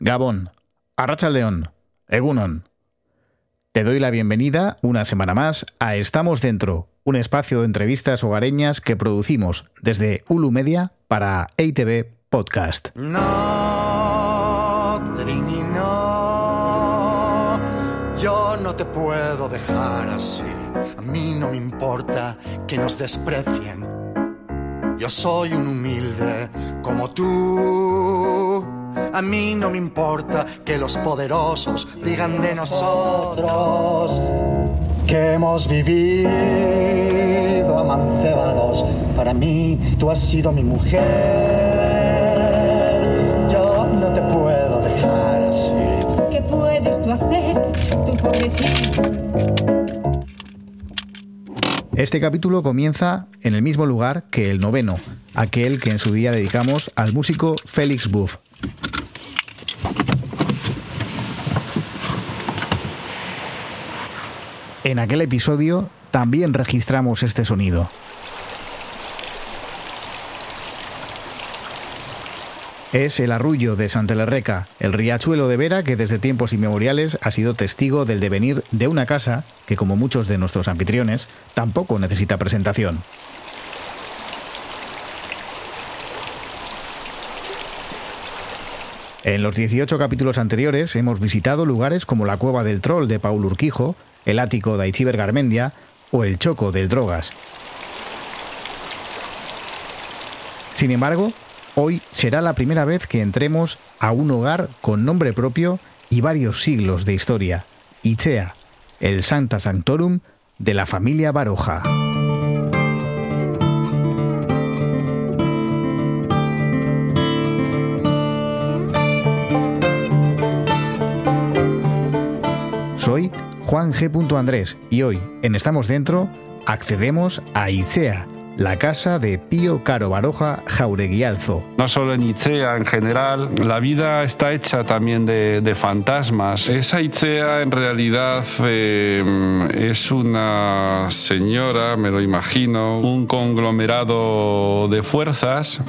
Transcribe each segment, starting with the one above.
Gabón, Arrachaldeón, Egunon. Te doy la bienvenida una semana más a Estamos Dentro, un espacio de entrevistas hogareñas que producimos desde Ulu Media para EITV Podcast. No, Trini, no. Yo no te puedo dejar así. A mí no me importa que nos desprecien. Yo soy un humilde como tú. A mí no me importa que los poderosos digan de nosotros que hemos vivido amancebados. Para mí tú has sido mi mujer. Yo no te puedo dejar así. ¿Qué puedes tú hacer, tu pobrecito? Este capítulo comienza en el mismo lugar que el noveno, aquel que en su día dedicamos al músico Félix Buff. En aquel episodio también registramos este sonido. Es el arrullo de Santelerreca, el riachuelo de Vera que desde tiempos inmemoriales ha sido testigo del devenir de una casa que, como muchos de nuestros anfitriones, tampoco necesita presentación. En los 18 capítulos anteriores hemos visitado lugares como la Cueva del Troll de Paul Urquijo, el ático de Aichiber Garmendia o el Choco del Drogas. Sin embargo, hoy será la primera vez que entremos a un hogar con nombre propio y varios siglos de historia, Itzea, el Santa Sanctorum de la familia Baroja. Soy Juan G. Andrés y hoy en Estamos Dentro accedemos a Icea, la casa de Pío Caro Baroja Jaureguialzo. No solo en Itzea, en general, la vida está hecha también de, de fantasmas. Esa Itzea en realidad eh, es una señora, me lo imagino, un conglomerado de fuerzas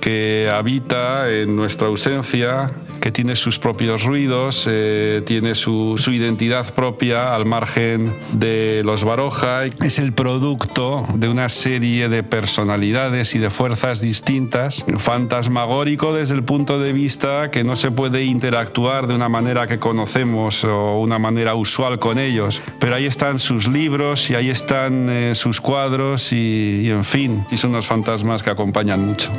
que habita en nuestra ausencia que tiene sus propios ruidos, eh, tiene su, su, identidad propia al margen de los Baroja. Es el producto de una serie de personalidades y de fuerzas distintas, fantasmagórico desde el punto de vista que no se puede interactuar de una manera que conocemos o una manera usual con ellos, pero ahí están sus libros y ahí están eh, sus cuadros y, y en fin, y son unos fantasmas que acompañan mucho.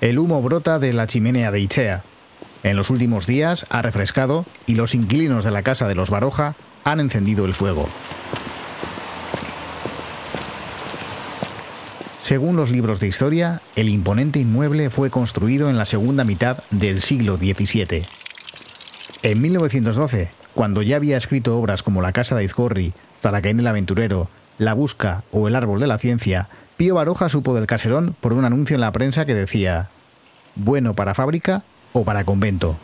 El humo brota de la chimenea de Itzea. En los últimos días ha refrescado y los inquilinos de la casa de los Baroja han encendido el fuego. Según los libros de historia, el imponente inmueble fue construido en la segunda mitad del siglo XVII. En 1912, cuando ya había escrito obras como La Casa de Izgorri, Zaracaín el Aventurero, La Busca o El Árbol de la Ciencia, Pío Baroja supo del caserón por un anuncio en la prensa que decía bueno para fábrica o para convento.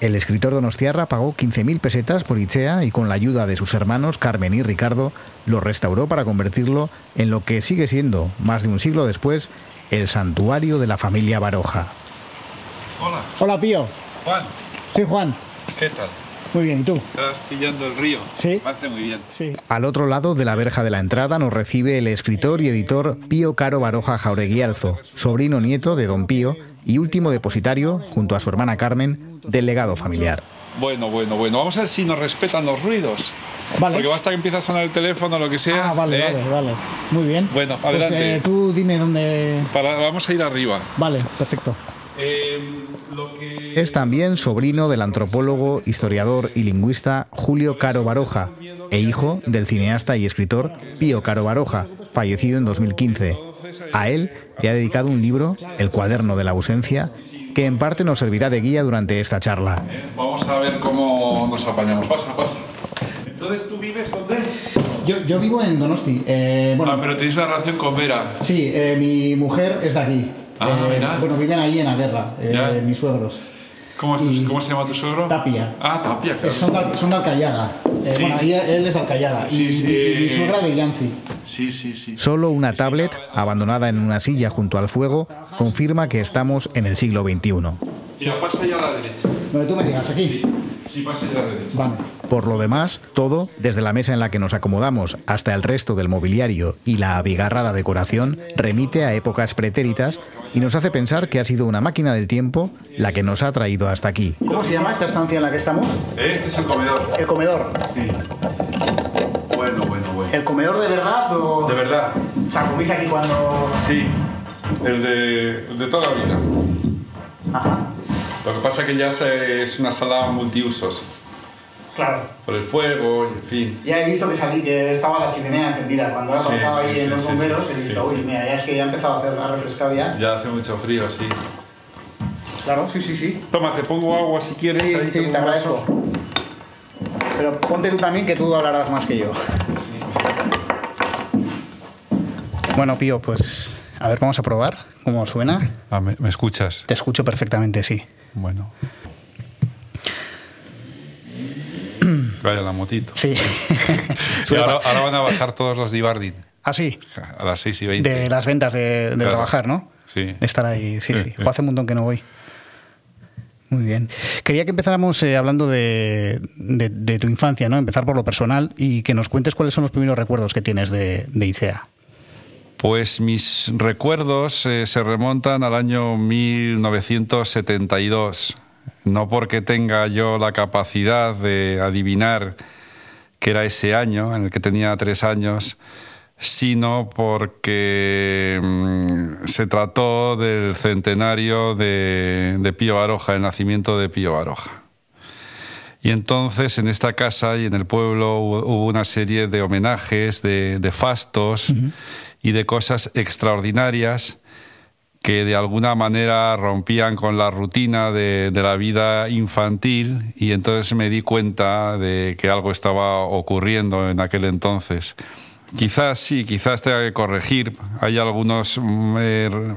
El escritor Donostiarra pagó 15.000 pesetas por Itzea y con la ayuda de sus hermanos Carmen y Ricardo lo restauró para convertirlo en lo que sigue siendo, más de un siglo después, el santuario de la familia Baroja. Hola, Hola, Pío. Juan, Soy Juan. ¿qué tal? Muy bien, ¿y tú? Estás pillando el río. Sí. Me hace muy bien. Sí. Al otro lado de la verja de la entrada nos recibe el escritor y editor Pío Caro Baroja Jaureguialzo, sobrino nieto de don Pío y último depositario, junto a su hermana Carmen, del legado familiar. Bueno, bueno, bueno. Vamos a ver si nos respetan los ruidos. Vale. Porque basta que empiece a sonar el teléfono o lo que sea. Ah, vale, ¿eh? vale, vale. Muy bien. Bueno, Pues, adelante. eh, tú dime dónde. Para- vamos a ir arriba. Vale, perfecto. Eh, Es también sobrino del antropólogo, historiador y lingüista Julio Caro Baroja e hijo del cineasta y escritor Pío Caro Baroja, fallecido en 2015. A él le ha dedicado un libro, El cuaderno de la ausencia, que en parte nos servirá de guía durante esta charla. Vamos a ver cómo nos apañamos. Pasa, pasa. Entonces, ¿tú vives dónde? Yo, yo vivo en Donosti. Eh, bueno, Ah, pero tenéis una relación con Vera. sí, eh, mi mujer es de aquí. Ah, Eh, mira. bueno, viven ahí en la guerra, eh, Ya. mis suegros. ¿Cómo, Y- ¿Cómo se llama tu suegro? Tapia. Ah, Tapia, Eh, claro. Son, de, son de Alcayaga. Eh, Sí. Bueno, ahí él es de Alcayaga. Sí, y, sí. y- y mi suegra de Yancy. Sí, sí, sí. Solo una tablet, abandonada en una silla junto al fuego, confirma que estamos en el siglo XXI. Mira, pasa allá a la derecha. Donde tú me digas, aquí. Sí, pasa allá a la derecha. Vale. Por lo demás, todo, desde la mesa en la que nos acomodamos hasta el resto del mobiliario y la abigarrada decoración, remite a épocas pretéritas y nos hace pensar que ha sido una máquina del tiempo la que nos ha traído hasta aquí. ¿Cómo se llama esta estancia en la que estamos? Este es el comedor. El comedor. Sí. Bueno, bueno, bueno. ¿El comedor de verdad o...? De verdad. O sea, comís aquí cuando... Sí. El de, el de toda la vida. Ajá. Lo que pasa es que ya es una sala multiusos. Claro. Por el fuego, y en fin. Ya he visto que salí, que estaba la chimenea encendida. Cuando he Sí, aparcado ahí sí, en sí, los sí, bomberos, sí, he visto, sí. uy, mira, ya es que ya ha empezado a hacer a refrescar ya. Ya hace mucho frío, sí. Claro, sí, sí, sí. Toma, te pongo agua si quieres. Sí, ahí sí, pongo te un agradezco. vaso. Pero ponte tú también que tú hablarás más que yo. Bueno, Pío, pues a ver, vamos a probar cómo suena. Ah, ¿me, me escuchas? Te escucho perfectamente, sí. Bueno. Vaya la motito. Sí. Y ahora, ahora van a bajar todos los Divardin Así, a las 6 y 20. de las ventas de, de Claro. trabajar, ¿no? Sí. De estar ahí, sí, sí. Sí, Jo, hace un montón que no voy. Muy bien. Quería que empezáramos eh, hablando de, de- de tu infancia, ¿no? Empezar por lo personal y que nos cuentes cuáles son los primeros recuerdos que tienes de, de ICEA. Pues mis recuerdos eh, se remontan al año 1972. No porque tenga yo la capacidad de adivinar que era ese año en el que tenía tres años, sino porque mm, se trató del centenario de, de Pío Baroja, el nacimiento de Pío Baroja. Y entonces en esta casa y en el pueblo hubo, una serie de homenajes, de, de fastos y de cosas extraordinarias que de alguna manera rompían con la rutina de, la vida infantil y entonces me di cuenta de que algo estaba ocurriendo en aquel entonces. Quizás sí, quizás tenga que corregir. Hay algunos, mm, eh,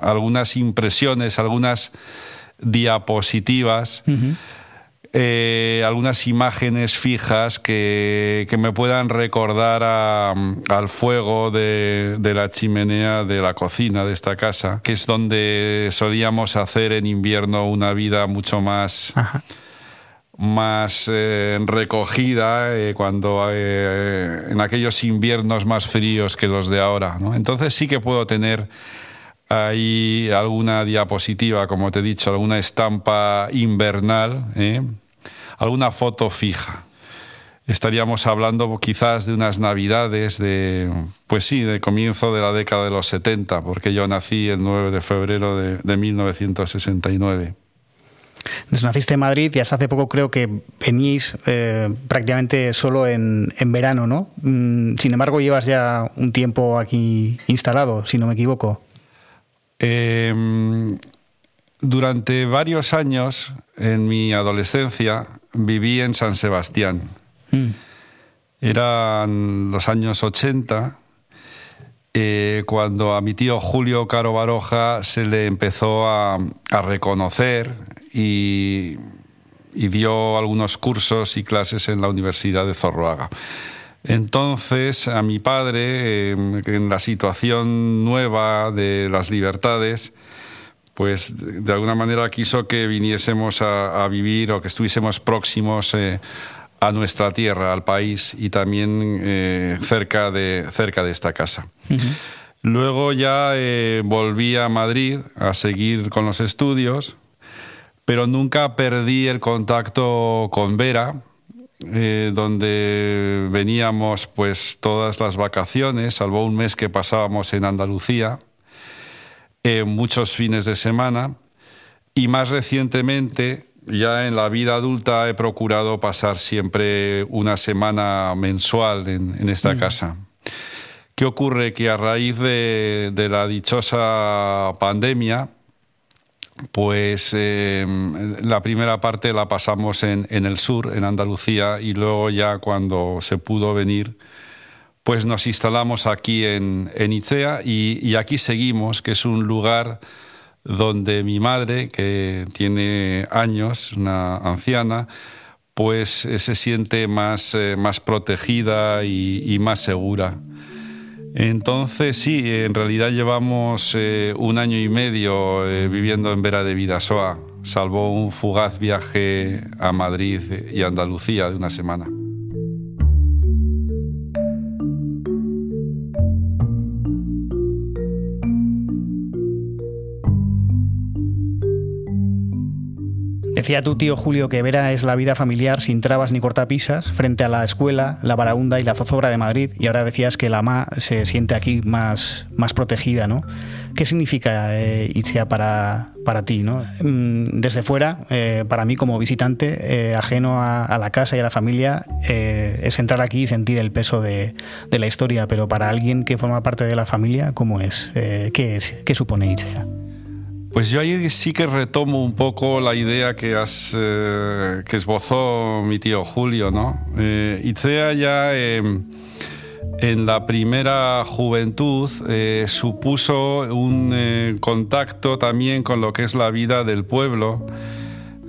algunas impresiones, algunas diapositivas eh, algunas imágenes fijas que, que me puedan recordar a- al fuego de, de la chimenea de la cocina de esta casa, que es donde solíamos hacer en invierno una vida mucho más, más eh, recogida eh, cuando eh, en aquellos inviernos más fríos que los de ahora. ¿no? Entonces sí que puedo tener ahí alguna diapositiva, como te he dicho, alguna estampa invernal. Alguna foto fija. Estaríamos hablando quizás de unas navidades de, pues sí, de comienzo de la década de los 70, porque yo nací el 9 de febrero de, de 1969. Pues Naciste en Madrid y hasta hace poco creo que venís eh, prácticamente solo en, en verano, ¿no? Mm, Sin embargo, llevas ya un tiempo aquí instalado, si no me equivoco. Eh, durante varios años, en mi adolescencia, viví en San Sebastián. Mm. Eran los años 80, eh, cuando a mi tío Julio Caro Baroja se le empezó a, a reconocer y, y dio algunos cursos y clases en la Universidad de Zorroaga. Entonces, a mi padre, eh, en la situación nueva de las libertades, pues de alguna manera quiso que viniésemos a, a vivir o que estuviésemos próximos eh, a nuestra tierra, al país y también eh, cerca, de, cerca de esta casa. Luego ya eh, volví a Madrid a seguir con los estudios, pero nunca perdí el contacto con Vera, eh, donde veníamos pues todas las vacaciones, salvo un mes que pasábamos en Andalucía, eh, muchos fines de semana, y más recientemente, ya en la vida adulta, he procurado pasar siempre una semana mensual en, en esta casa. ¿Qué ocurre? Que a raíz de, de la dichosa pandemia, pues eh, la primera parte la pasamos en, en, el sur, en Andalucía, y luego ya cuando se pudo venir, pues nos instalamos aquí en, en Icea y, aquí seguimos, que es un lugar donde mi madre, que tiene años, una anciana, pues eh, se siente más, eh, más protegida y, más segura. Entonces sí, en realidad llevamos eh, un año y medio viviendo en Vera de Vidasoa, salvo un fugaz viaje a Madrid y Andalucía de una semana. Decía tu tío Julio que Vera es la vida familiar sin trabas ni cortapisas frente a la escuela, la Barahunda y la zozobra de Madrid y ahora decías que la MA se siente aquí más, más protegida, ¿no? ¿Qué significa eh, para, para ti, ¿no? Mm, desde fuera, eh, para mí como visitante, eh, ajeno a, la casa y a la familia, eh, es entrar aquí y sentir el peso de, de, la historia, pero para alguien que forma parte de la familia, ¿cómo es? ¿Qué es? ¿Qué supone Itzea? Pues yo ahí sí que retomo un poco la idea que, has, eh, esbozó mi tío Julio, ¿no? Eh, ya em, en la primera juventud eh, supuso un contacto también con lo que es la vida del pueblo,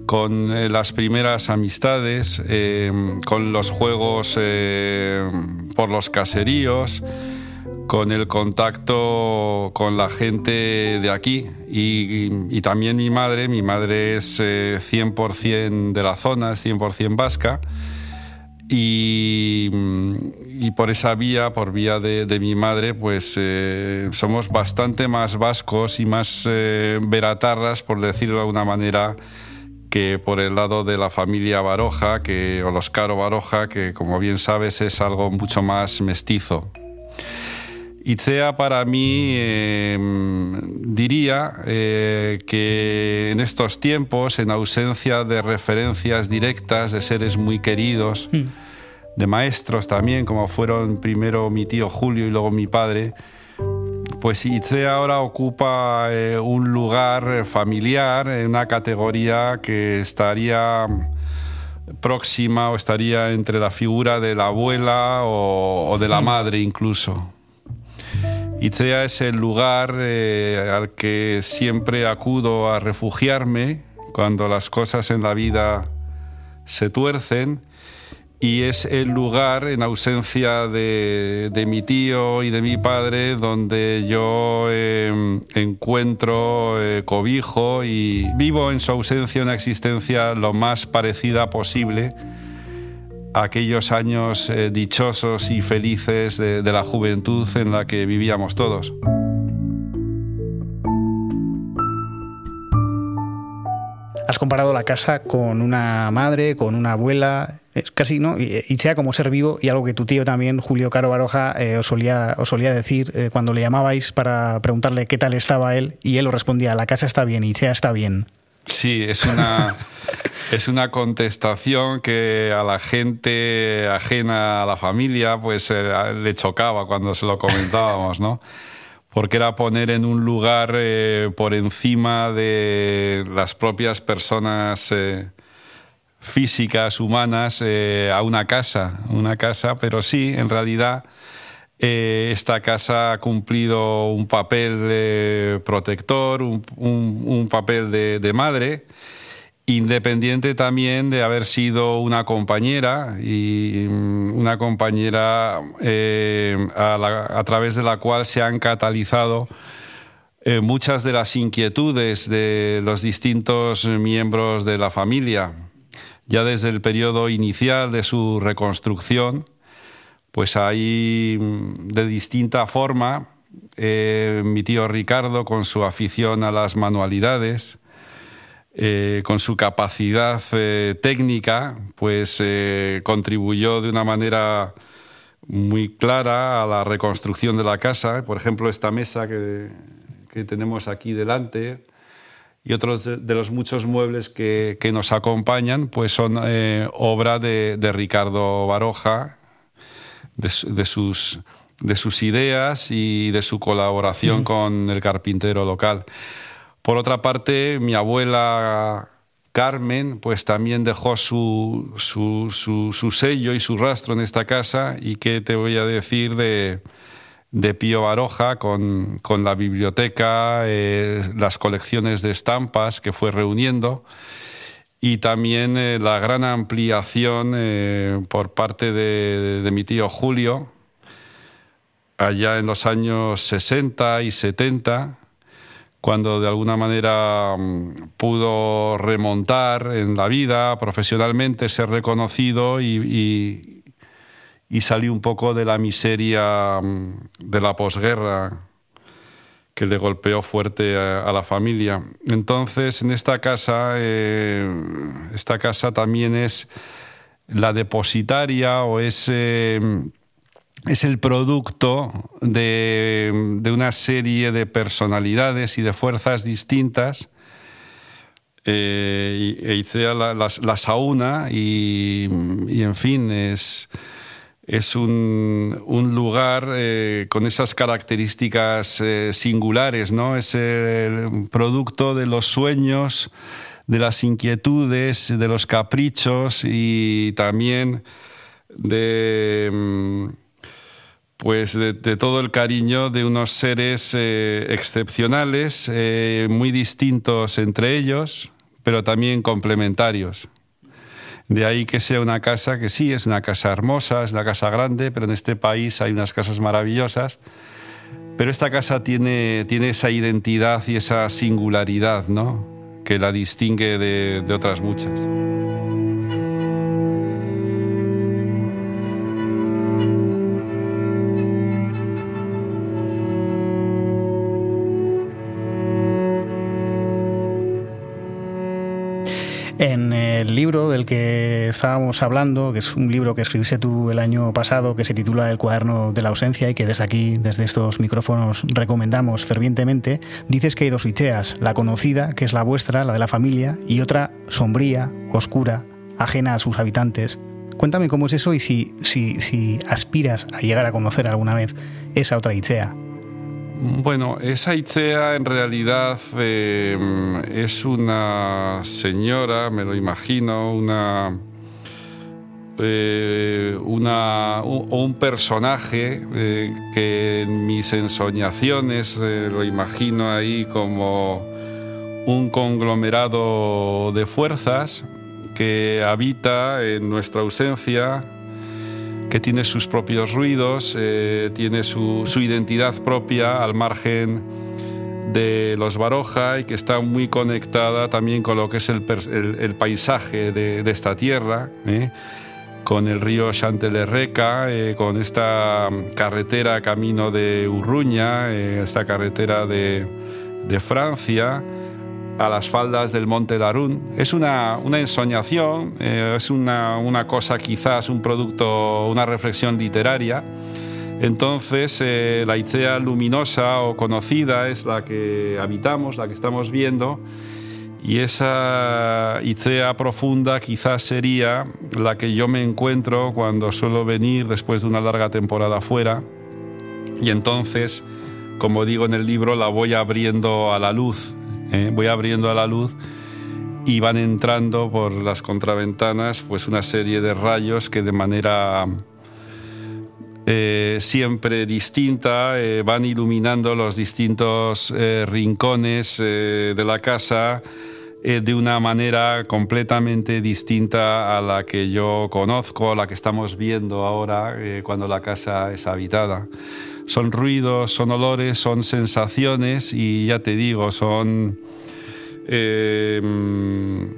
con las primeras amistades, em, con los juegos por los caseríos con el contacto con la gente de aquí y, también mi madre, mi madre es 100% eh, de la zona, es 100% vasca y, por esa vía, por vía de, mi madre, pues eh, somos bastante más vascos y más eh, veratarras, por decirlo de alguna manera, que por el lado de la familia Baroja, que, o los Caro Baroja, que como bien sabes es algo mucho más mestizo. Itzea para mí em, diría eh, que en estos tiempos, en ausencia de referencias directas de seres muy queridos, hmm. de maestros también, como fueron primero mi tío Julio y luego mi padre, pues Itzea ahora ocupa eh, un lugar familiar en una categoría que estaría próxima o estaría entre la figura de la abuela o de la hmm. madre incluso. Itzea es el lugar eh, al que siempre acudo a refugiarme cuando las cosas en la vida se tuercen y es el lugar en ausencia de, mi tío y de mi padre donde yo em, encuentro eh, cobijo y vivo en su ausencia una existencia lo más parecida posible aquellos años eh, dichosos y felices de, la juventud en la que vivíamos todos. Has comparado la casa con una madre, con una abuela, es casi, ¿no? Y, sea como ser vivo y algo que tu tío también, Julio Caro Baroja, eh, os, solía, os solía decir eh, cuando le llamabais para preguntarle qué tal estaba él y él os respondía, la casa está bien, Icea está bien. Sí, es una, es una contestación que a la gente ajena a la familia pues eh, le chocaba cuando se lo comentábamos, ¿no? Porque era poner en un lugar eh, por encima de las propias personas eh, físicas, humanas, a una casa, una casa, pero sí, en realidad eh, esta casa ha cumplido un papel protector, un, papel de, madre, independiente también de haber sido una compañera y mm, una compañera eh, a, través de la cual se han catalizado eh, muchas de las inquietudes de los distintos miembros de la familia, ya desde el periodo inicial de su reconstrucción pues hay mm, de distinta forma eh, mi tío Ricardo con su afición a las manualidades, eh, con su capacidad eh, técnica, pues contribuyó de una manera muy clara a la reconstrucción de la casa. Por ejemplo, esta mesa que, tenemos aquí delante y otros de, los muchos muebles que, nos acompañan, pues son obra de, de Ricardo Baroja, de, sus, de sus ideas y de su colaboración con el carpintero local. Por otra parte, mi abuela Carmen, pues también dejó su, su, su, sello y su rastro en esta casa. ¿Y qué te voy a decir de, de Pío Baroja con, la biblioteca, eh, las colecciones de estampas que fue reuniendo y también eh, la gran ampliación eh, por parte de, mi tío Julio, allá en los años 60 y 70, cuando de alguna manera mm, pudo remontar en la vida profesionalmente, ser reconocido y, y salí un poco de la miseria mm, de la posguerra que le golpeó fuerte a, la familia. Entonces, en esta casa, eh, esta casa también es la depositaria o es, eh, es el producto de, una serie de personalidades y de fuerzas distintas. Eh, e la, sauna y, y, en fin, es es un, lugar eh, con esas características eh, singulares, ¿no? Es el producto de los sueños, de las inquietudes, de los caprichos y también de mm, pues de, todo el cariño de unos seres eh, excepcionales, muy distintos entre ellos, pero también complementarios. De ahí que sea una casa que sí, es una casa hermosa, es una casa grande, pero en este país hay unas casas maravillosas. Pero esta casa tiene, tiene esa identidad y esa singularidad, ¿no? Que la distingue de, de otras muchas. El libro del que estábamos hablando, que es un libro que escribiste tú el año pasado, que se titula El cuaderno de la ausencia y que desde aquí, desde estos micrófonos, recomendamos fervientemente, dices que hay dos Icheas, la conocida, que es la vuestra, la de la familia, y otra sombría, oscura, ajena a sus habitantes. Cuéntame cómo es eso y si, si, si aspiras a llegar a conocer alguna vez esa otra Ichea. Bueno, esa Itzea en realidad eh, es una señora, me lo imagino, una, eh, una un personaje eh, que en mis ensoñaciones lo imagino ahí como un conglomerado de fuerzas que habita en nuestra ausencia que tiene sus propios ruidos, eh, tiene su, identidad propia al margen de los Baroja y que está muy conectada también con lo que es el, paisaje de, esta tierra, ¿eh? con el río Chantelerreca, eh, con esta carretera camino de Urruña, esta carretera de, de Francia a las faldas del Monte Larún. Es una, una ensoñación, eh, es una, una, cosa quizás, un producto, una reflexión literaria. Entonces, eh, la Icea luminosa o conocida es la que habitamos, la que estamos viendo, y esa Icea profunda quizás sería la que yo me encuentro cuando suelo venir después de una larga temporada fuera, y entonces, como digo en el libro, la voy abriendo a la luz ¿eh? voy abriendo a la luz y van entrando por las contraventanas pues una serie de rayos que de manera eh, siempre distinta eh, van iluminando los distintos rincones de la casa de una manera completamente distinta a la que yo conozco, a la que estamos viendo ahora cuando la casa es habitada son ruidos, son olores, son sensaciones y ya te digo, son em,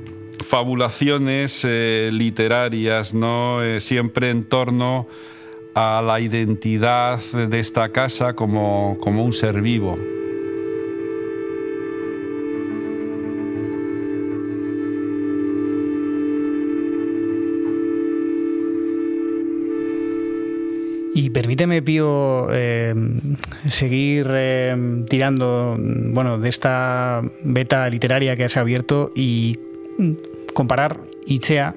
fabulaciones eh, literarias, ¿no? Eh, siempre en torno a la identidad de esta casa como, como un ser vivo. Y permíteme, Pío, eh, seguir eh, tirando bueno, de esta beta literaria que se ha abierto y comparar Ichea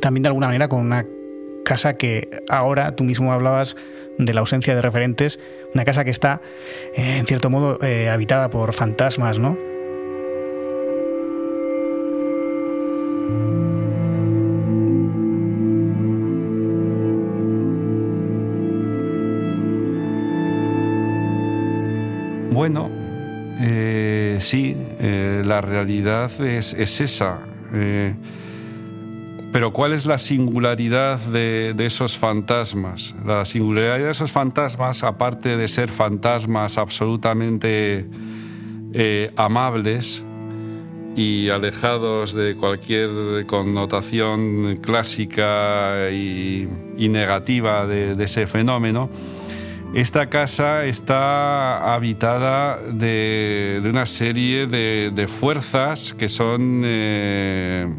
también de alguna manera con una casa que ahora tú mismo hablabas de la ausencia de referentes, una casa que está eh, en cierto modo habitada por fantasmas, ¿no? Bueno, eh, sí, eh, la realidad es, esa. Eh, pero ¿cuál es la singularidad de, esos fantasmas? La singularidad de esos fantasmas, aparte de ser fantasmas absolutamente amables y alejados de cualquier connotación clásica y, negativa de ese fenómeno, esta casa está habitada de, una serie de, fuerzas que son... Eh,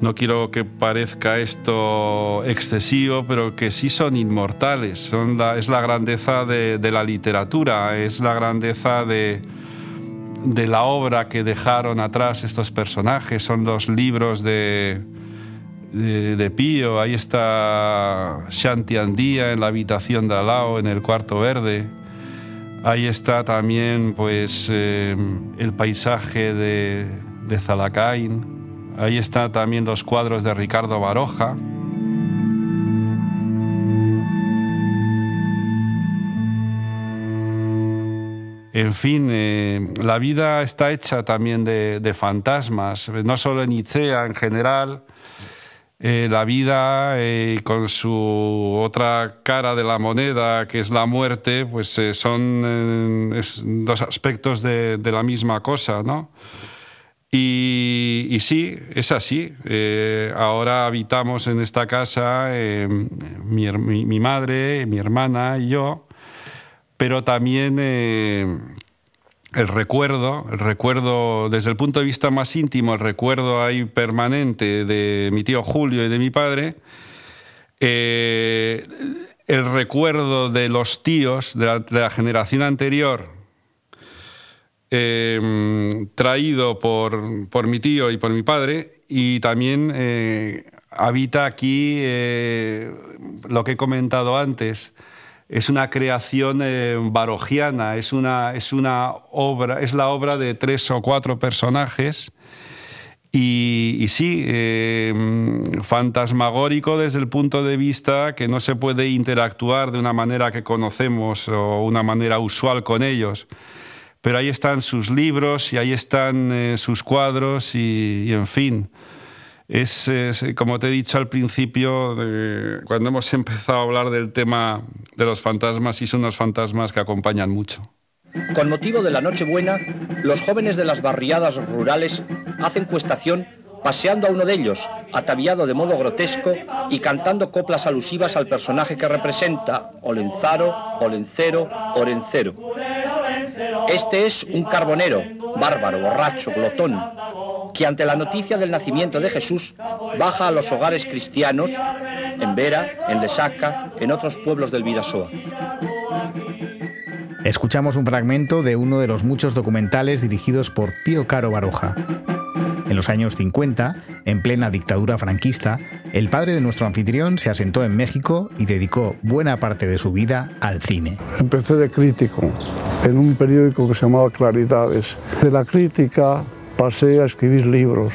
no quiero que parezca esto excesivo, pero que sí son inmortales. Son es la grandeza de, la literatura, es la grandeza de, de la obra que dejaron atrás estos personajes, son los libros de, de, Pío, ahí está Shanti Andía en la habitación de Alao, en el cuarto verde. Ahí está también pues eh, el paisaje de, de Zalacain. Ahí están también los cuadros de Ricardo Baroja. En fin, eh, la vida está hecha también de, de, fantasmas, no solo en Itzea en general, eh, la vida eh, con su otra cara de la moneda, que es la muerte, pues eh, son dos aspectos de, la misma cosa, ¿no? Y, sí, es así. ahora habitamos en esta casa mi, mi, madre, mi hermana y yo, pero también el recuerdo, el recuerdo desde el punto de vista más íntimo, el recuerdo ahí permanente de mi tío Julio y de mi padre, eh, el recuerdo de los tíos de la, generación anterior, em, traído por, por, mi tío y por mi padre, y también eh, habita aquí eh, lo que he comentado antes, es una creación eh, barogiana, es una, es una obra, es la obra de tres o cuatro personajes. Y, sí, eh, fantasmagórico desde el punto de vista que no se puede interactuar de una manera que conocemos o una manera usual con ellos. Pero ahí están sus libros y ahí están eh, sus cuadros y en fin es, como te he dicho al principio, cuando hemos empezado a hablar del tema de los fantasmas, y son unos fantasmas que acompañan mucho. Con motivo de la Nochebuena, los jóvenes de las barriadas rurales hacen cuestación paseando a uno de ellos, ataviado de modo grotesco y cantando coplas alusivas al personaje que representa, Olenzaro, Olencero, Orencero. Este es un carbonero, bárbaro, borracho, glotón, que ante la noticia del nacimiento de Jesús baja a los hogares cristianos en Vera, en Lesaca, en otros pueblos del Vidasoa. Escuchamos un fragmento de uno de los muchos documentales dirigidos por Pío Caro Baroja. En los años 50, en plena dictadura franquista, el padre de nuestro anfitrión se asentó en México y dedicó buena parte de su vida al cine. Empecé de crítico en un periódico que se llamaba Claridades. De la crítica pasé a escribir libros.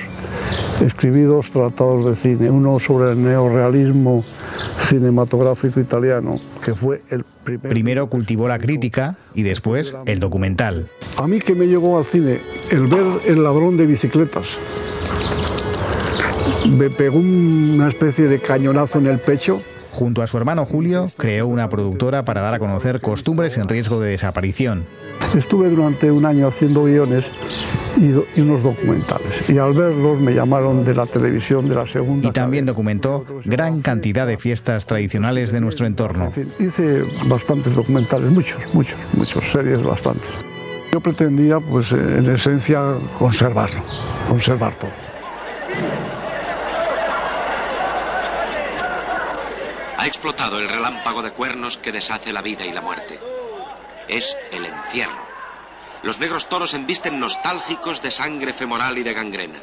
Escribí dos tratados de cine, uno sobre el neorealismo cinematográfico italiano, que fue el primer... Primero cultivó la crítica y después el documental. A mí que me llegó al cine el ver El ladrón de bicicletas. Me pegó una especie de cañonazo en el pecho Junto a su hermano Julio, creó una productora para dar a conocer costumbres en riesgo de desaparición. Estuve durante un año haciendo guiones y, unos documentales. Y al verlos me llamaron de la televisión de la segunda. Y también documentó gran cantidad de fiestas tradicionales de nuestro entorno. hice bastantes documentales, muchos, muchos, muchos, series bastantes. Yo pretendía, pues en esencia, conservarlo, conservar todo. Ha explotado el relámpago de cuernos que deshace la vida y la muerte. Es el encierro los negros toros embisten nostálgicos de sangre femoral y de gangrena.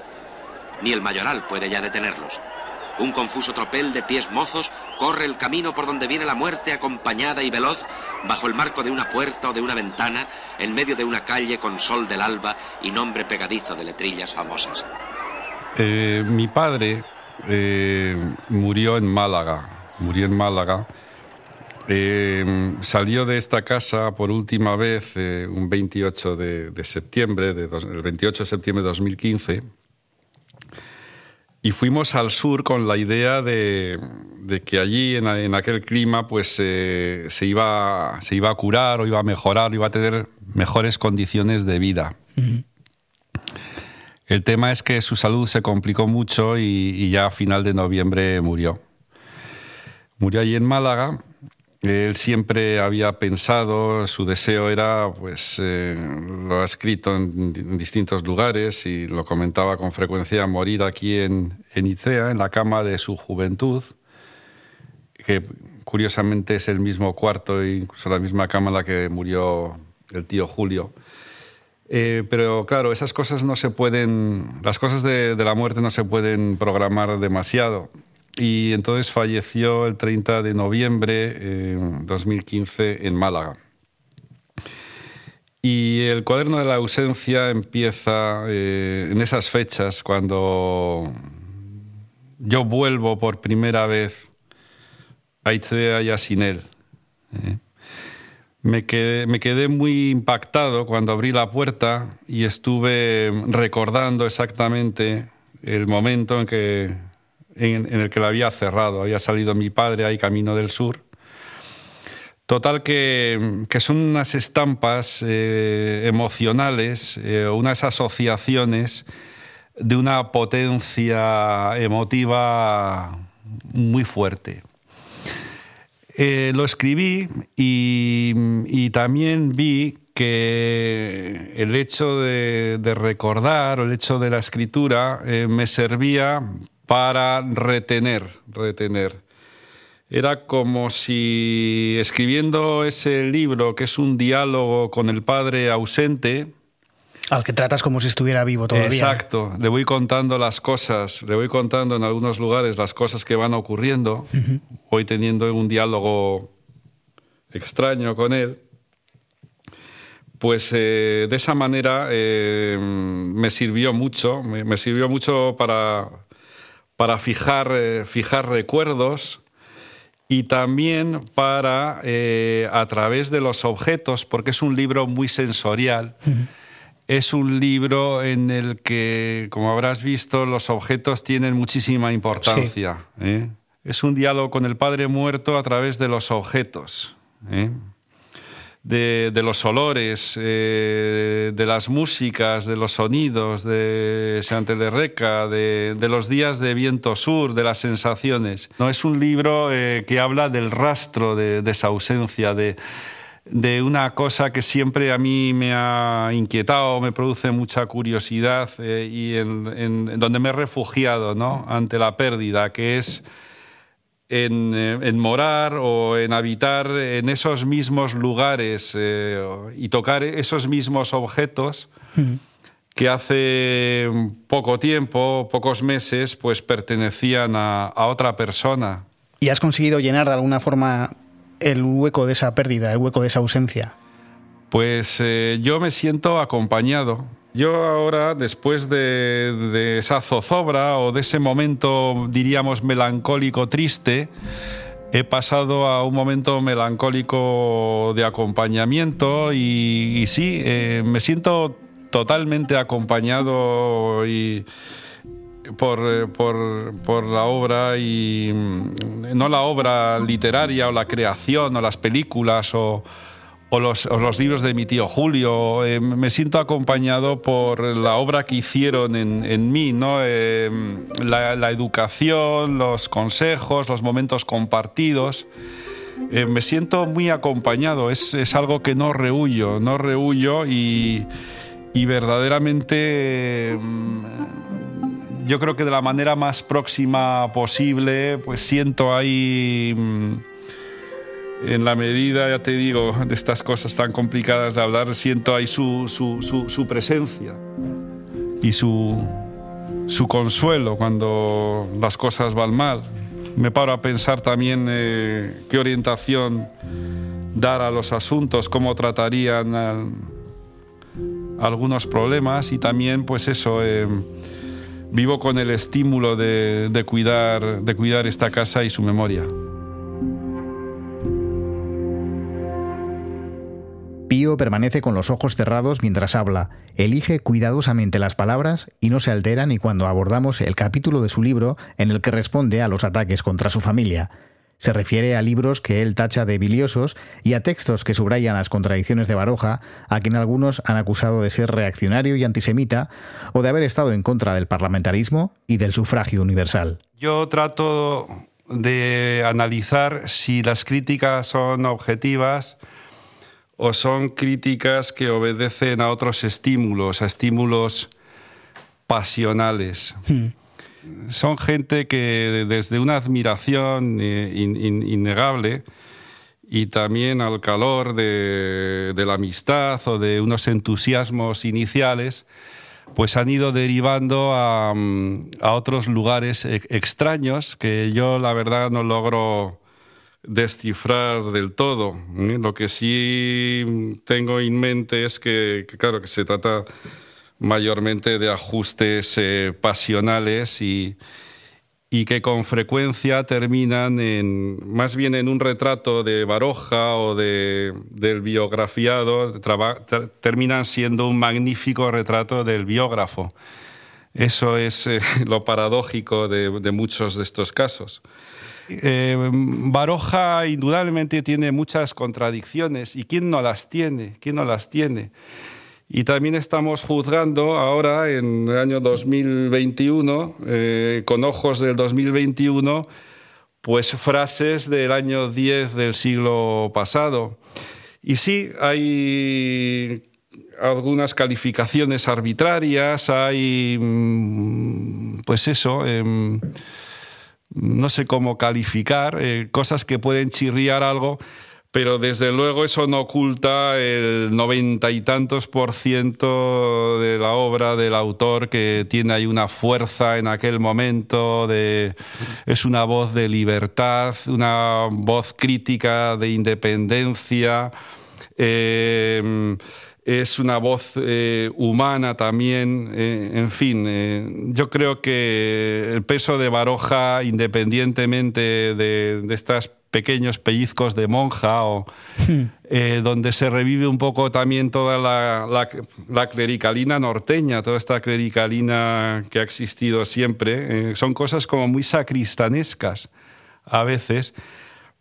Ni el mayoral puede ya detenerlos. Un confuso tropel de pies mozos corre el camino por donde viene la muerte acompañada y veloz bajo el marco de una puerta o de una ventana en medio de una calle con sol del alba y nombre pegadizo de letrillas famosas. Eh, mi padre eh, murió en Málaga, murió en Málaga eh, salió de esta casa por última vez eh, un 28 de, septiembre, de el 28 de septiembre de 2015, y fuimos al sur con la idea de, que allí, en, aquel clima, pues se, iba, se iba a curar o iba a mejorar o iba a tener mejores condiciones de vida. El tema es que su salud se complicó mucho y ya a final de noviembre murió. Murió allí en Málaga él siempre había pensado, su deseo era, pues eh, lo ha escrito en, distintos lugares y lo comentaba con frecuencia, morir aquí en, en Icea, en la cama de su juventud, que curiosamente es el mismo cuarto e incluso la misma cama en la que murió el tío Julio. Eh, pero claro, esas cosas no se pueden, las cosas de, de la muerte no se pueden programar demasiado y entonces falleció el 30 de noviembre de 2015 en Málaga. Y el cuaderno de la ausencia empieza eh, en esas fechas, cuando yo vuelvo por primera vez a Itzea y a Sinel. ¿eh? Me quedé muy impactado cuando abrí la puerta y estuve recordando exactamente el momento en que en, el que la había cerrado. Había salido mi padre ahí camino del sur. Total que, son unas estampas eh, emocionales, eh, unas asociaciones de una potencia emotiva muy fuerte. Eh, lo escribí y, también vi que el hecho de, de, recordar o el hecho de la escritura me servía para retener, retener. Era como si escribiendo ese libro, que es un diálogo con el padre ausente, al que tratas como si estuviera vivo todavía. Exacto, le voy contando las cosas, le voy contando en algunos lugares las cosas que van ocurriendo, voy teniendo un diálogo extraño con él, pues eh, de esa manera eh, me sirvió mucho, me sirvió mucho para, para fijar, eh, fijar recuerdos y también para, eh, a través de los objetos, porque es un libro muy sensorial, es un libro en el que, como habrás visto, los objetos tienen muchísima importancia. ¿eh? Es un diálogo con el Padre muerto a través de los objetos de, los olores, eh, de las músicas, de los sonidos, de Chantel de Reca, de, los días de viento sur, de las sensaciones. No es un libro eh, que habla del rastro de, esa ausencia, de, una cosa que siempre a mí me ha inquietado, me produce mucha curiosidad eh, y en, donde me he refugiado ¿no? ante la pérdida, que es eh, en, morar o en habitar en esos mismos lugares eh, y tocar esos mismos objetos que hace poco tiempo, pocos meses, pues pertenecían a, otra persona. ¿Y has conseguido llenar de alguna forma el hueco de esa pérdida, el hueco de esa ausencia? Pues eh, yo me siento acompañado yo ahora, después de, esa zozobra o de ese momento, diríamos, melancólico triste, he pasado a un momento melancólico de acompañamiento y, sí, eh, me siento totalmente acompañado y por, por, la obra y mm, no la obra literaria o la creación o las películas o, o los, libros de mi tío Julio. Eh, me siento acompañado por la obra que hicieron en, mí, ¿no? Eh, la, educación, los consejos, los momentos compartidos. Eh, me siento muy acompañado, es, algo que no rehuyo, no rehuyo y, verdaderamente mm, yo creo que de la manera más próxima posible, pues siento ahí... En la medida, ya te digo, de estas cosas tan complicadas de hablar, siento ahí su, su, presencia y su, su, consuelo cuando las cosas van mal. Me paro a pensar también eh, qué orientación dar a los asuntos, cómo tratarían algunos problemas y también, pues eso, eh, vivo con el estímulo de, de, cuidar, de cuidar esta casa y su memoria. Pío permanece con los ojos cerrados mientras habla, elige cuidadosamente las palabras y no se altera ni cuando abordamos el capítulo de su libro en el que responde a los ataques contra su familia. Se refiere a libros que él tacha de biliosos y a textos que subrayan las contradicciones de Baroja, a quien algunos han acusado de ser reaccionario y antisemita o de haber estado en contra del parlamentarismo y del sufragio universal. Yo trato de analizar si las críticas son objetivas o son críticas que obedecen a otros estímulos, a estímulos pasionales. Hmm son gente que desde una admiración eh, innegable y también al calor de, la amistad o de unos entusiasmos iniciales, pues han ido derivando a, otros lugares e, extraños que yo la verdad no logro descifrar del todo. ¿eh? Lo que sí tengo en mente es que claro, que se trata mayormente de ajustes eh, pasionales y, y, que con frecuencia terminan en, más bien en un retrato de Baroja o de, del biografiado, terminan siendo un magnífico retrato del biógrafo. Eso es eh, lo paradójico de, muchos de estos casos. Eh, Baroja indudablemente tiene muchas contradicciones y quién no las tiene, quién no las tiene. Y también estamos juzgando ahora, en el año 2021, eh, con ojos del 2021, pues frases del año 10 del siglo pasado. Y sí, hay algunas calificaciones arbitrarias, hay, mm, pues eso, em, no sé cómo calificar, eh, cosas que pueden chirriar algo, pero desde luego eso no oculta el noventa y tantos por ciento de la obra del autor que tiene ahí una fuerza en aquel momento, de, es una voz de libertad, una voz crítica de independencia. Eh, es una voz eh, humana también, eh, en fin, yo creo que el peso de Baroja, independientemente de, de estas pequeños pellizcos de monja, o, hmm. eh, donde se revive un poco también toda la, clericalina norteña, toda esta clericalina que ha existido siempre. Eh, son cosas como muy sacristanescas a veces,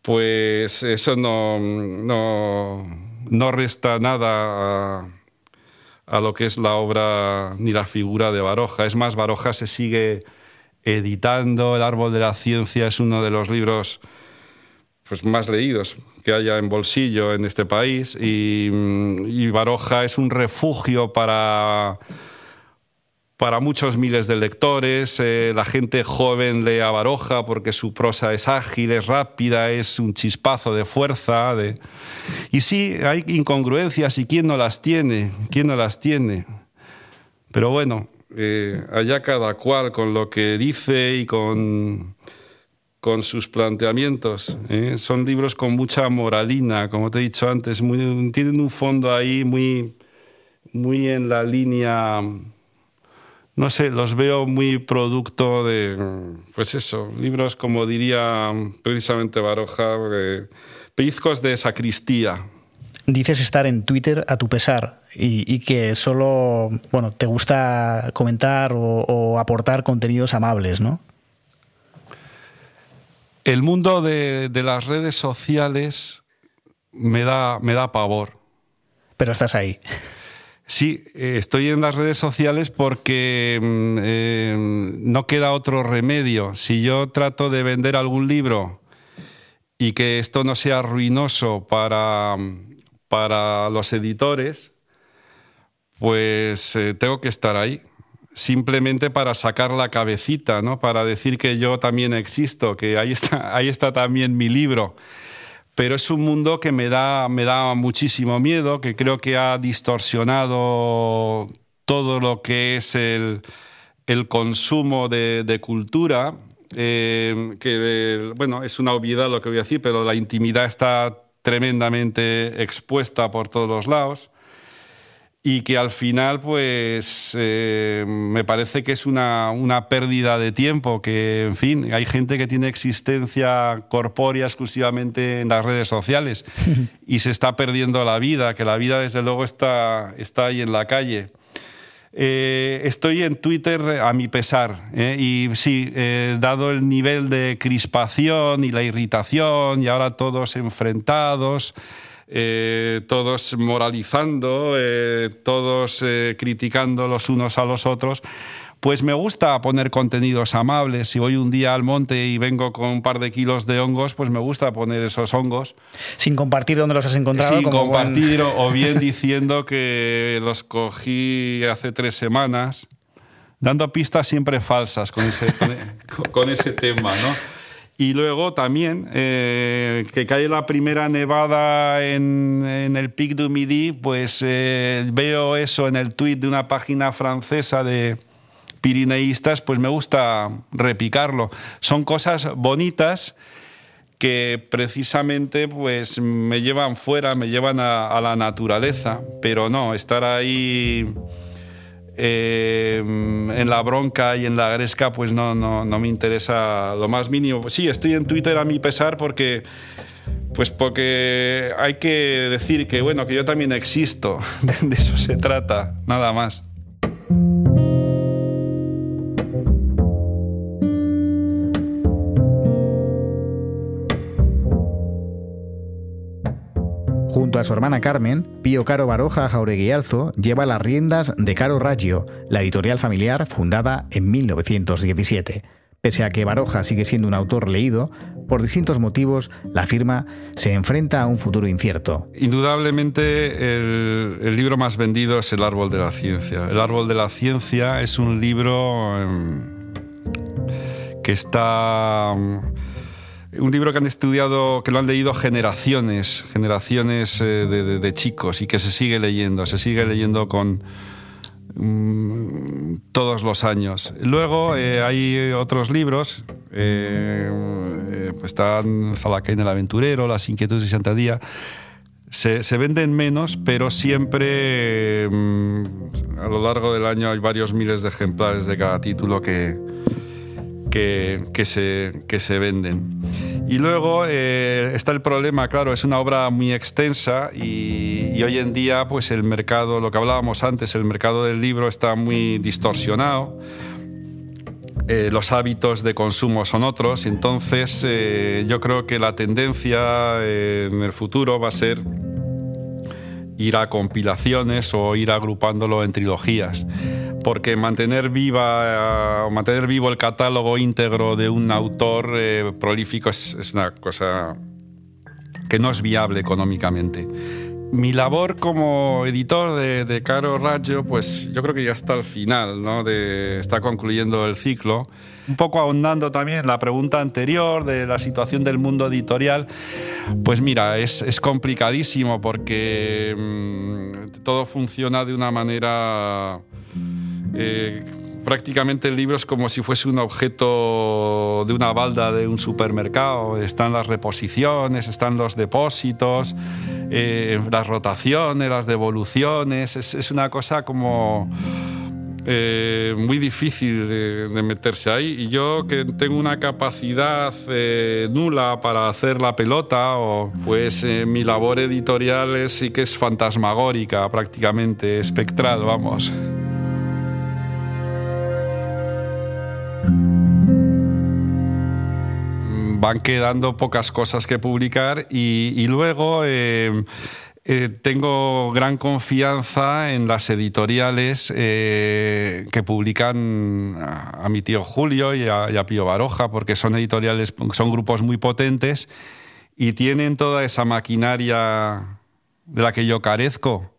pues eso no, no, resta nada a, lo que es la obra ni la figura de Baroja. Es más, Baroja se sigue editando, El árbol de la ciencia es uno de los libros pues, más leídos que haya en bolsillo en este país y, Baroja es un refugio para, para muchos miles de lectores. Eh, la gente joven lee a Baroja porque su prosa es ágil, es rápida, es un chispazo de fuerza. Y sí, hay incongruencias y quién no las tiene, quién no las tiene. Pero bueno, eh, allá cada cual con lo que dice y con con sus planteamientos. ¿eh? Son libros con mucha moralina, como te he dicho antes, tienen un fondo ahí muy, muy en la línea, no sé, los veo muy producto de, pues eso, libros como diría precisamente Baroja, eh, pellizcos de sacristía. Dices estar en Twitter a tu pesar y, que solo, bueno, te gusta comentar o, o aportar contenidos amables, ¿no? El mundo de, las redes sociales me da, me da pavor. Pero estás ahí. Sí, eh, estoy en las redes sociales porque mm, eh, no queda otro remedio. Si yo trato de vender algún libro y que esto no sea ruinoso para, para los editores, pues eh, tengo que estar ahí simplemente para sacar la cabecita, ¿no? para decir que yo también existo, que ahí está, ahí está también mi libro. Pero es un mundo que me da, me muchísimo miedo, que creo que ha distorsionado todo lo que es el, consumo de, cultura, eh, que bueno, es una obviedad lo que voy a decir, pero la intimidad está tremendamente expuesta por todos los lados. Y que al final pues eh, me parece que es una, una, pérdida de tiempo, que en fin, hay gente que tiene existencia corpórea exclusivamente en las redes sociales y se está perdiendo la vida, que la vida desde luego está, está ahí en la calle. Eh, estoy en Twitter a mi pesar ¿eh? y sí, dado el nivel de crispación y la irritación y ahora todos enfrentados, eh, todos moralizando, eh, todos eh, criticando los unos a los otros. Pues me gusta poner contenidos amables. Si voy un día al monte y vengo con un par de kilos de hongos, pues me gusta poner esos hongos. Sin compartir dónde los has encontrado. Sin compartir o bien diciendo que los cogí hace tres semanas, dando pistas siempre falsas con ese, con ese tema, ¿no? Y luego también eh, que cae la primera nevada en, el Pic du Midi, pues eh, veo eso en el tweet de una página francesa de pirineístas, pues me gusta repicarlo. Son cosas bonitas que precisamente pues me llevan fuera, me llevan a la naturaleza, pero no, estar ahí eh, en la bronca y en la gresca, pues no, no, no, me interesa lo más mínimo. Sí, estoy en Twitter a mi pesar porque. Pues porque hay que decir que bueno, que yo también existo. De eso se trata, nada más. A su hermana Carmen, Pío Caro Baroja Jaureguialzo lleva las riendas de Caro Raggio, la editorial familiar fundada en 1917. Pese a que Baroja sigue siendo un autor leído, por distintos motivos la firma se enfrenta a un futuro incierto. Indudablemente el, libro más vendido es El Árbol de la Ciencia. El Árbol de la Ciencia es un libro em, que está un libro que han estudiado, que lo han leído generaciones, generaciones eh, de, chicos y que se sigue leyendo, se sigue leyendo con mm, todos los años. Luego eh, hay otros libros, eh, están Zalacain el aventurero, Las inquietudes de Santa Día. Se, venden menos, pero siempre mm, a lo largo del año hay varios miles de ejemplares de cada título que, que, se, que se venden. Y luego eh, está el problema, claro, es una obra muy extensa y, hoy en día pues el mercado, lo que hablábamos antes, el mercado del libro está muy distorsionado. Eh, los hábitos de consumo son otros, entonces eh, yo creo que la tendencia en el futuro va a ser ir a compilaciones o ir agrupándolo en trilogías porque mantener viva mantener vivo el catálogo íntegro de un autor eh, prolífico es, una cosa que no es viable económicamente. Mi labor como editor de, Caro Raggio, pues yo creo que ya está al final, ¿no? Está concluyendo el ciclo. Un poco ahondando también la pregunta anterior de la situación del mundo editorial, pues mira, es, es complicadísimo porque mm, todo funciona de una manera eh, prácticamente el libro es como si fuese un objeto de una balda de un supermercado. Están las reposiciones, están los depósitos, eh, las rotaciones, las devoluciones. Es, una cosa como eh, muy difícil de, meterse ahí. Y yo que tengo una capacidad nula para hacer la pelota, o, pues mi labor editorial sí que es fantasmagórica, prácticamente espectral, vamos. Van quedando pocas cosas que publicar y, luego eh, eh, tengo gran confianza en las editoriales eh, que publican a, mi tío Julio y a, y a, Pío Baroja, porque son editoriales, son grupos muy potentes y tienen toda esa maquinaria de la que yo carezco.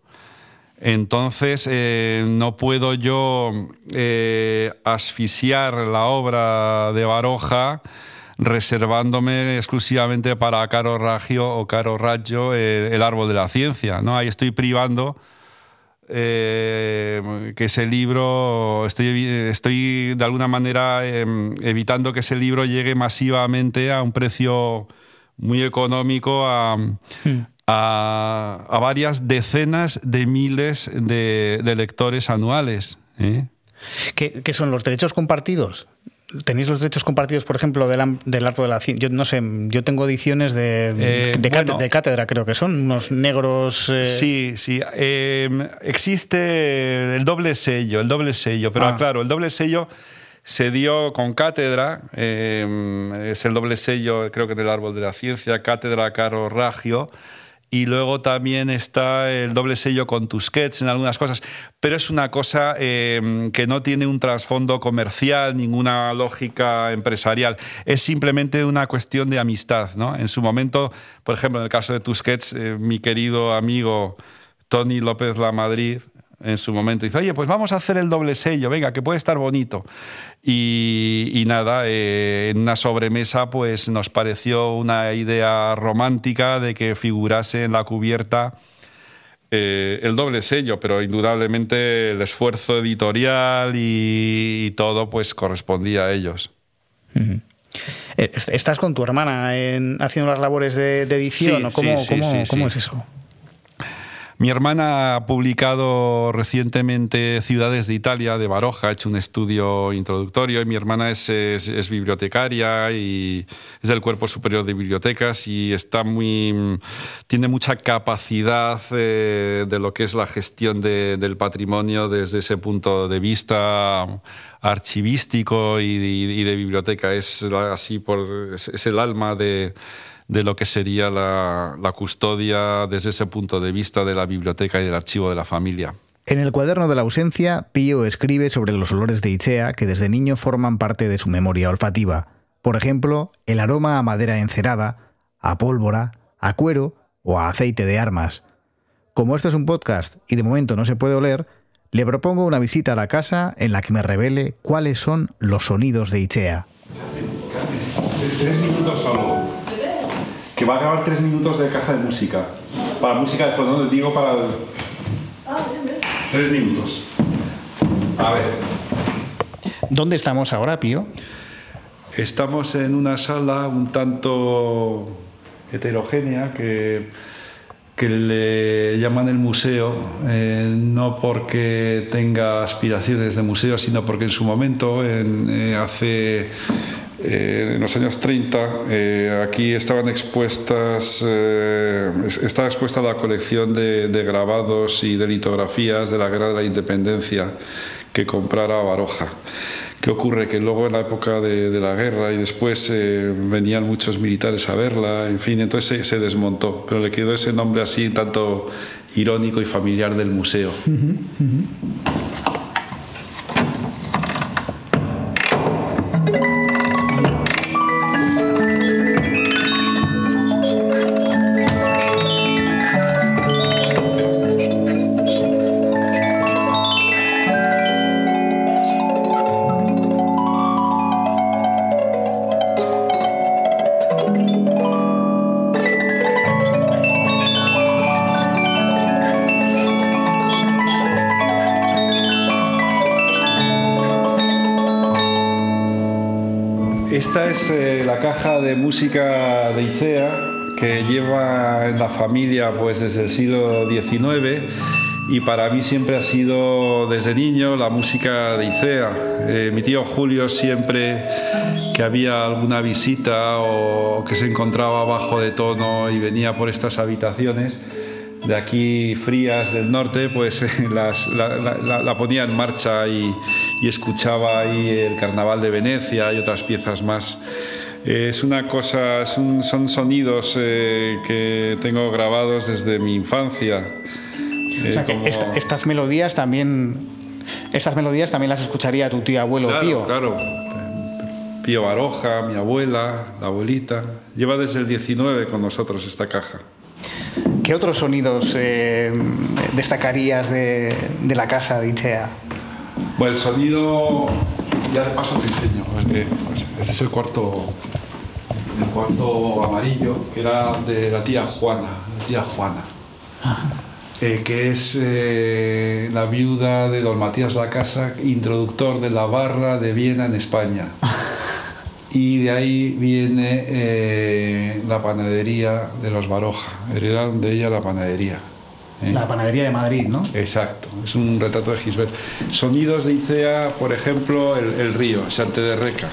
Entonces, no puedo yo asfixiar la obra de Baroja reservándome exclusivamente para Caro Raggio o Caro Raggio eh, el árbol de la ciencia. ¿no? Ahí estoy privando eh, que ese libro, estoy, estoy de alguna manera em, evitando que ese libro llegue masivamente a un precio muy económico a, hmm. a, varias decenas de miles de, lectores anuales. ¿eh? ¿Qué, son los derechos compartidos? ¿Tenéis los derechos compartidos, por ejemplo, del, del arco de la ciencia? Yo no sé, yo tengo ediciones de, de, eh, cátedra, creo que son, unos negros. Eh, sí, sí. Em, existe el doble sello, el doble sello, pero ah. claro, el doble sello se dio con cátedra, em, es el doble sello, creo que del árbol de la ciencia, cátedra Caro Ragio y luego también está el doble sello con Tusquets en algunas cosas, pero es una cosa eh, que no tiene un trasfondo comercial, ninguna lógica empresarial, es simplemente una cuestión de amistad. ¿no? En su momento, por ejemplo, en el caso de Tusquets, eh, mi querido amigo Tony López La Madrid, en su momento. Dice, oye, pues vamos a hacer el doble sello, venga, que puede estar bonito. Y, nada, eh, en una sobremesa pues nos pareció una idea romántica de que figurase en la cubierta eh, el doble sello, pero indudablemente el esfuerzo editorial y, todo pues correspondía a ellos. Eh, ¿Estás con tu hermana haciendo las labores de, edición? ¿Cómo, cómo es eso? Mi hermana ha publicado recientemente Ciudades de Italia, de Baroja, ha hecho un estudio introductorio y mi hermana es, es, bibliotecaria y es del Cuerpo Superior de Bibliotecas y está muy, tiene mucha capacidad eh, de lo que es la gestión del patrimonio desde ese punto de vista archivístico y, de biblioteca. Es así por, es el alma de de lo que sería la, custodia desde ese punto de vista de la biblioteca y del archivo de la familia. En el cuaderno de la ausencia, Pío escribe sobre los olores de Itzea que desde niño forman parte de su memoria olfativa. Por ejemplo, el aroma a madera encerada, a pólvora, a cuero o a aceite de armas. Como esto es un podcast y de momento no se puede oler, le propongo una visita a la casa en la que me revele cuáles son los sonidos de Itzea. Que va a grabar tres minutos de caja de música. Para música de fondo, no digo para el... Tres minutos. A ver. ¿Dónde estamos ahora, Pío? Estamos en una sala un tanto heterogénea que, que le llaman el museo, eh, no porque tenga aspiraciones de museo, sino porque en su momento, en, eh, hace eh, en los años 30 eh, aquí estaban expuestas, eh, estaba expuesta la colección de, grabados y de litografías de la Guerra de la Independencia que comprara Baroja. ¿Qué ocurre? Que luego en la época de, la guerra y después venían muchos militares a verla, en fin, entonces se, desmontó, pero le quedó ese nombre así tanto irónico y familiar del museo. Música de Icea que lleva en la familia pues desde el siglo XIX y para mí siempre ha sido desde niño la música de Icea. Eh, mi tío Julio siempre que había alguna visita o que se encontraba bajo de tono y venía por estas habitaciones de aquí frías del norte, pues la, ponía en marcha y, y escuchaba ahí el Carnaval de Venecia y otras piezas más es una cosa, son, sonidos eh, que tengo grabados desde mi infancia. Eh, estas melodías también, estas melodías también las escucharía tu tío abuelo Pío. Claro, Pío Baroja, mi abuela, la abuelita. Lleva desde el 19 con nosotros esta caja. ¿Qué otros sonidos eh, destacarías de, de, la casa de Ichea? Bueno, el sonido, ya de paso te enseño. Este es el cuarto el cuarto amarillo, que era de la tía Juana, la tía Juana, eh, que es eh, la viuda de don Matías La Casa, introductor de la barra de Viena en España. y de ahí viene eh, la panadería de los Baroja. Heredaron de ella la panadería. ¿Eh? La panadería de Madrid, ¿no? Exacto, es un retrato de Gisbert. Sonidos de Icea, por ejemplo, el, el río, Sante de Reca.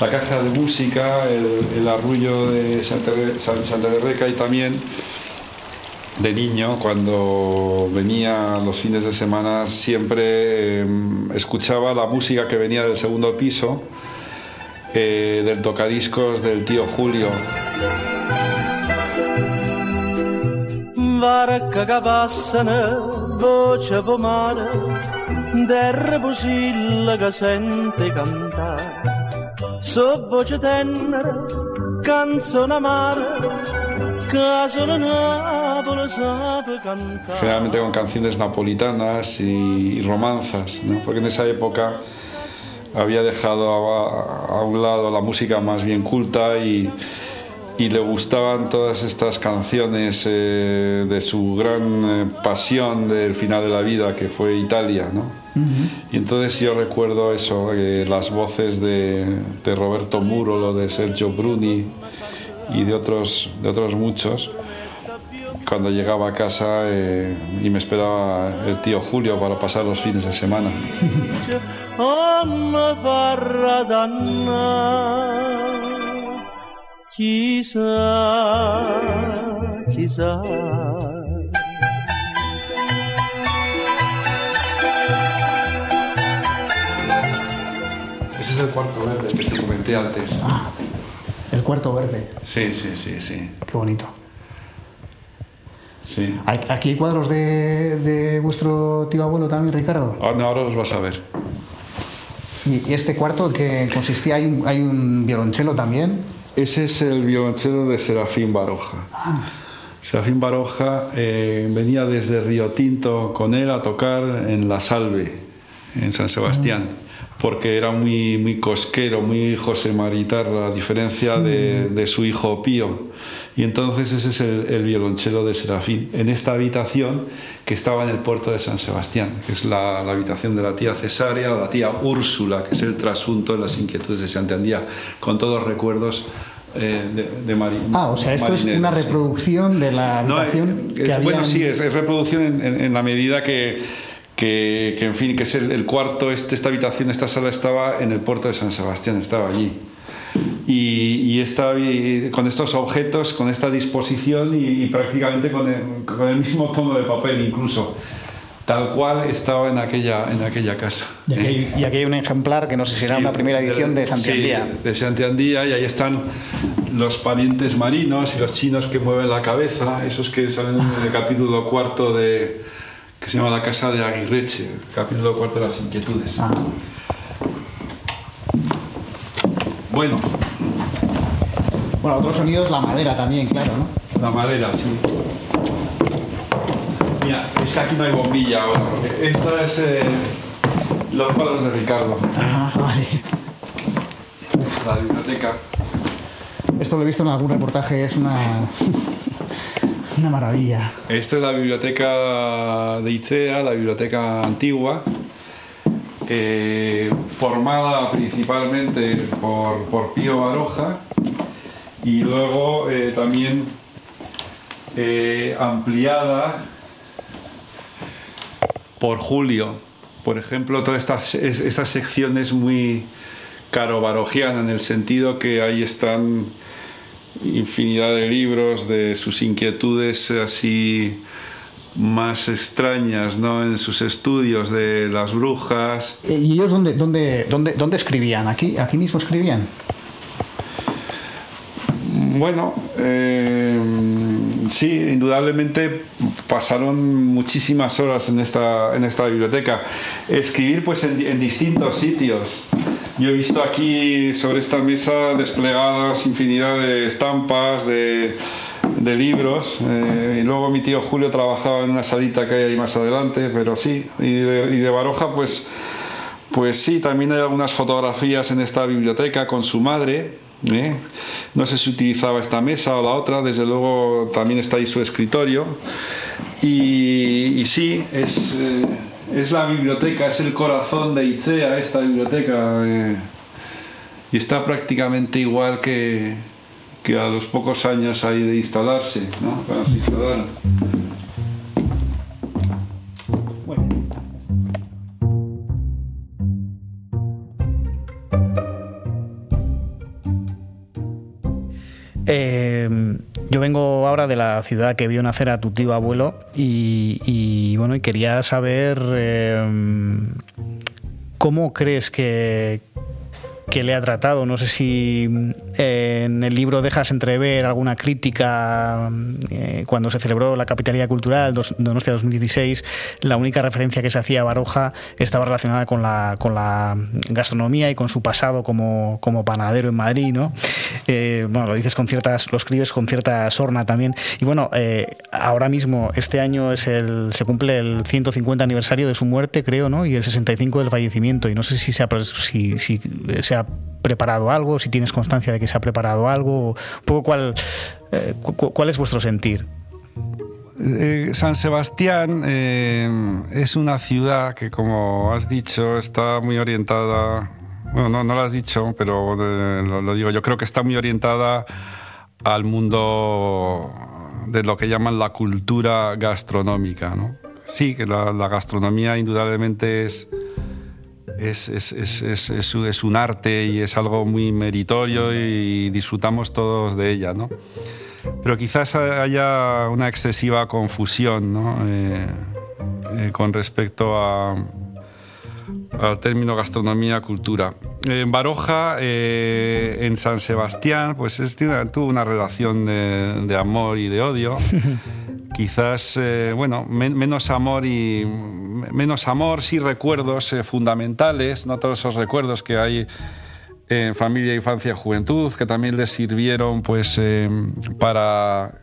La caja de música, el, el arrullo de Sante, San- Sante de Reca y también de niño, cuando venía los fines de semana, siempre eh, escuchaba la música que venía del segundo piso, eh, del tocadiscos del tío Julio. Varca che passano, voce pomare, terra pusilla che sente cantare. So voce tenera, canzone amara, che solo Napoli sape cantare. generalmente con canciones napolitanas y, y romanzas, ¿no? porque en esa época había dejado a, a un lado la música más bien culta y, y le gustaban todas estas canciones eh, de su gran eh, pasión del final de la vida, que fue Italia. ¿no? Y entonces yo recuerdo eso, eh, las voces de, de Roberto Murolo, de Sergio Bruni y de otros, de otros muchos cuando llegaba a casa eh, y me esperaba el tío Julio para pasar los fines de semana. Chissà, chissà. Ese es el cuarto verde que te comenté antes. Ah, el cuarto verde. Sí, sí, sí, sí. Qué bonito. Sí. Aquí hay cuadros de, de vuestro tío abuelo también, Ricardo. Ah, no, ahora los vas a ver. Y este cuarto que consistía, hay un, hay un violonchelo también. Ese es el violonchelo de Serafín Baroja. Serafín Baroja eh, venía desde Río Tinto con él a tocar en La Salve, en San Sebastián, porque era muy, muy cosquero, muy José Maritarra, a diferencia de, de su hijo Pío. Y entonces ese es el, el violonchelo de Serafín, en esta habitación que estaba en el puerto de San Sebastián, que es la, la habitación de la tía Cesárea, o la tía Úrsula, que es el trasunto de las inquietudes de Santander, con todos los recuerdos eh, de, de Ah, o sea, esto es una sí. reproducción de la No, habitación eh, que eh, había bueno, en- sí, es, es reproducción en, en- en la medida que, que, que, en fin, que es el, el cuarto, este, esta habitación, esta sala estaba en el puerto de San Sebastián, estaba allí. Y, y esta- y con estos objetos, con esta disposición y, y prácticamente con el, con el mismo tono de papel incluso, tal cual estaba en aquella, en aquella casa. Y aquí, hay, y aquí hay un ejemplar que no sé si será Sí, una primera edición de Santiandía. Sí, de Santiandía, y ahí están los parientes marinos y los chinos que mueven la cabeza, esos que salen en el capítulo cuarto de que se llama La Casa de Aguirreche, capítulo cuarto de las inquietudes. Ah, Bueno, Bueno, otro sonido es la madera también, claro, ¿no? la madera, sí. Mira, es que aquí no hay bombilla ahora, porque esta es eh, los cuadros de Ricardo, Ah, vale. la biblioteca. Esto lo he visto en algún reportaje, es una, una maravilla. Esta es la biblioteca de Icea, la biblioteca antigua, eh, formada principalmente por, por Pío Baroja y luego eh, también eh, ampliada por Julio. Por ejemplo, toda esta, es- esta sección es muy caro-barojiana en el sentido que ahí están infinidad de libros de sus inquietudes así más extrañas ¿no? en sus estudios de las brujas. ¿Y ellos dónde, dónde, dónde, dónde escribían? ¿Aquí, ¿Aquí mismo escribían? Bueno, eh, sí, indudablemente pasaron muchísimas horas en esta, en esta biblioteca. Escribir pues en, distintos sitios. Yo he visto aquí sobre esta mesa desplegadas infinidad de estampas, de, de libros. eh, y luego mi tío Julio trabajaba en una salita que hay ahí más adelante, pero sí. Y de, y de Baroja pues, pues sí, también hay algunas fotografías en esta biblioteca con su madre ¿eh? No sé si utilizaba esta mesa o la otra, desde luego también está ahí su escritorio. Y, sí, es, eh, es, la biblioteca, es el corazón de ICEA, esta biblioteca. Eh, y está prácticamente igual que, que, a los pocos años ahí de instalarse, ¿no? Vengo ahora de la ciudad que vio nacer a tu tío abuelo y, bueno, y quería saber eh, cómo crees que, que le ha tratado. No sé si eh, en el libro dejas entrever alguna crítica eh, cuando se celebró la Capitalidad Cultural Donostia 2016. La única referencia que se hacía a Baroja estaba relacionada con la, con la gastronomía y con su pasado como, como panadero en Madrid, ¿no? Eh, bueno, lo dices con ciertas, lo escribes con cierta sorna también. Y bueno, ahora mismo, este año es el, se cumple el 150 aniversario de su muerte, creo, ¿no? Y el 65 del fallecimiento. Y no sé si se ha, si, si se ha preparado algo, si tienes constancia de que se ha preparado algo, un poco cuál, eh, cuál es vuestro sentir. Eh, San Sebastián eh, es una ciudad que, como has dicho, está muy orientada, bueno, no, no lo has dicho, pero lo, digo, yo creo que está muy orientada al mundo de lo que llaman la cultura gastronómica. ¿no? Sí, que la, la gastronomía indudablemente es es, es, es, es, un arte y es algo muy meritorio y disfrutamos todos de ella, ¿no? Pero quizás haya una excesiva confusión ¿no? Eh, eh, con respecto a, al término gastronomía-cultura. En Baroja, eh, en San Sebastián, pues es, tuvo una relación de, de amor y de odio. quizás, eh, bueno, menos amor y menos amor, sí recuerdos eh, fundamentales, no todos esos recuerdos que hay en familia, infancia juventud, que también les sirvieron pues eh, para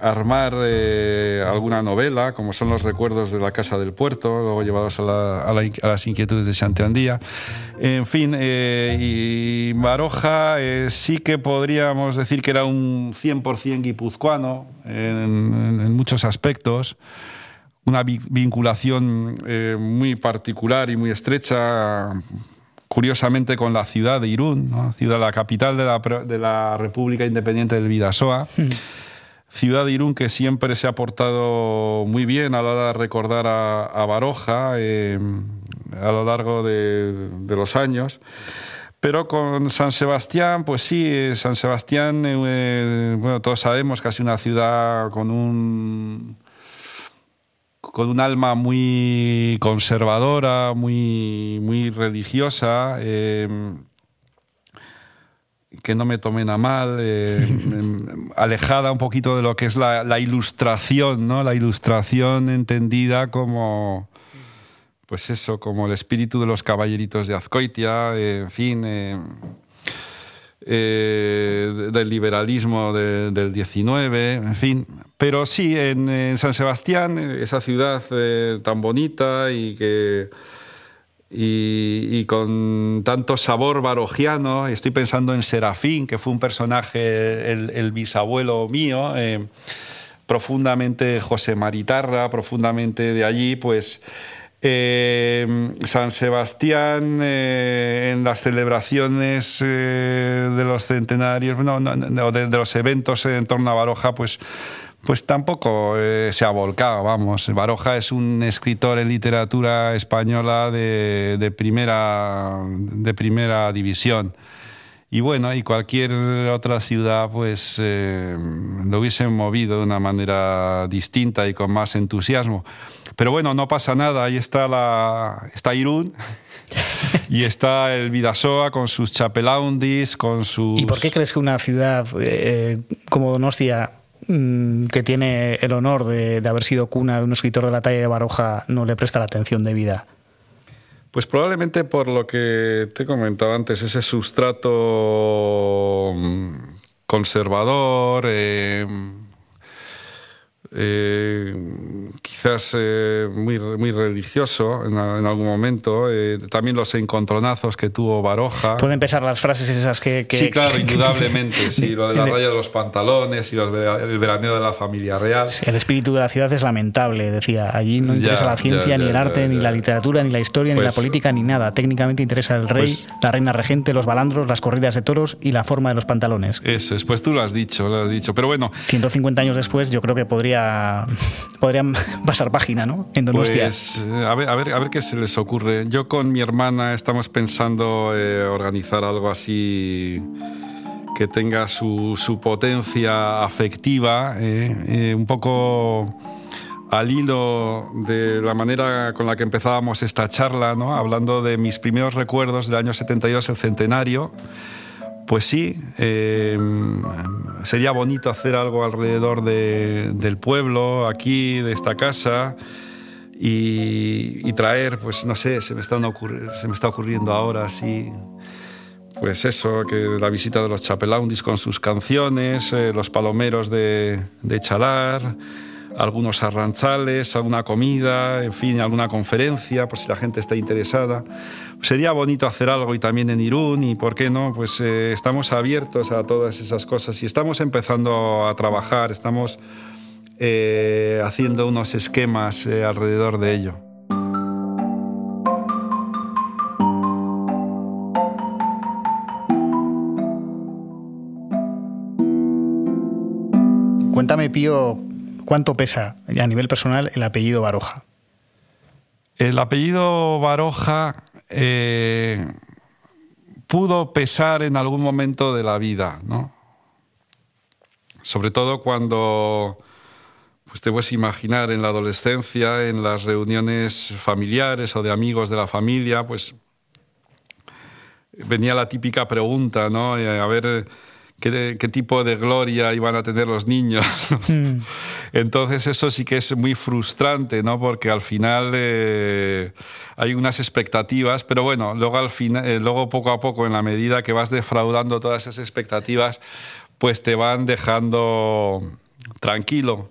armar alguna novela, como son los recuerdos de la Casa del Puerto, luego llevados a, las inquietudes de Chanteandía. En fin, y Baroja sí que podríamos decir que era un 100% guipuzcoano, en, muchos aspectos, una vinculación eh, muy particular y muy estrecha, curiosamente, con la ciudad de Irún, ciudad, la capital de la, de la, República Independiente del Vidasoa. Hmm. Ciudad de Irún que siempre se ha portado muy bien a la hora de recordar a, Baroja eh, a lo largo de, de los años. Pero con San Sebastián, pues sí, San Sebastián, eh, bueno, todos sabemos que ha sido una ciudad con un con un alma muy conservadora, muy, muy religiosa, em, que no me tomen a mal, em, alejada un poquito de lo que es la, la ilustración, ¿no? La ilustración entendida como pues eso, como el espíritu de los caballeritos de Azcoitia, en fin, eh, eh, del liberalismo del 19, en fin. Pero sí, en, San Sebastián, esa ciudad eh, tan bonita y que... Y, con tanto sabor barogiano, estoy pensando en Serafín, que fue un personaje, el, bisabuelo mío, profundamente José Maritarra, profundamente de allí, pues eh, San Sebastián eh, en las celebraciones eh, de los centenarios, no, de, los eventos en torno a Baroja, pues, pues tampoco se ha volcado, vamos. Baroja es un escritor en literatura española de, de primera, de primera división. Y bueno, y cualquier otra ciudad pues lo hubiesen movido de una manera distinta y con más entusiasmo. Pero bueno, no pasa nada, ahí está, la, está Irún. y está el Vidasoa con sus chapelaundis, con sus... ¿Y por qué crees que una ciudad eh, como Donostia, que tiene el honor de, haber sido cuna de un escritor de la talla de Baroja, no le presta la atención debida? Pues probablemente por lo que te comentaba antes, ese sustrato mm, conservador, eh, eh, quizás eh, muy, muy religioso en, en algún momento. Eh, también los encontronazos que tuvo Baroja. Pueden empezar las frases esas que... que- Sí, claro, indudablemente. Sí, lo de la raya de los pantalones y los el veraneo de la familia real. El espíritu de la ciudad es lamentable, decía. Allí no Ya, interesa la ya, ciencia, ya, ni el ya, arte, ni ya. la literatura, ni la historia, ni la Pues- política, ni nada. Técnicamente interesa el rey, Pues- la reina regente, los balandros, las corridas de toros y la forma de los pantalones. Eso es, pues tú lo has dicho, lo has dicho. Pero bueno, 150 años después, yo creo que podría podrían pasar página, ¿no? En Donostia. Pues eh, a ver, a ver, a ver qué se les ocurre. Yo con mi hermana estamos pensando eh, organizar algo así que tenga su, su potencia afectiva, eh, eh, un poco al hilo de la manera con la que empezábamos esta charla, ¿no? hablando de mis primeros recuerdos del año 72, el centenario. Pues sí, eh, sería bonito hacer algo alrededor de- del pueblo, aquí, de esta casa, y, traer, pues no sé, se me, están se me está ocurriendo ahora así, pues eso, que la visita de los chapelaundis con sus canciones, eh, los palomeros de Chalar, algunos arranchales, alguna comida, en fin, alguna conferencia, por si la gente está interesada. Sería bonito hacer algo y también en Irún, y por qué no, pues eh, estamos abiertos a todas esas cosas y estamos empezando a trabajar, estamos eh, haciendo unos esquemas eh, alrededor de ello. Cuéntame, Pío, ¿cuánto pesa a nivel personal el apellido Baroja? El apellido Baroja eh, pudo pesar en algún momento de la vida, ¿no? Sobre todo cuando, pues te puedes imaginar en la adolescencia, en las reuniones familiares o de amigos de la familia, pues venía la típica pregunta, ¿no? Eh, A ver qué, qué tipo de gloria iban a tener los niños. Mm. Entonces eso sí que es muy frustrante, ¿no? Porque al final eh, hay unas expectativas, pero bueno, luego al final, eh, luego poco a poco, en la medida que vas defraudando todas esas expectativas, pues te van dejando tranquilo.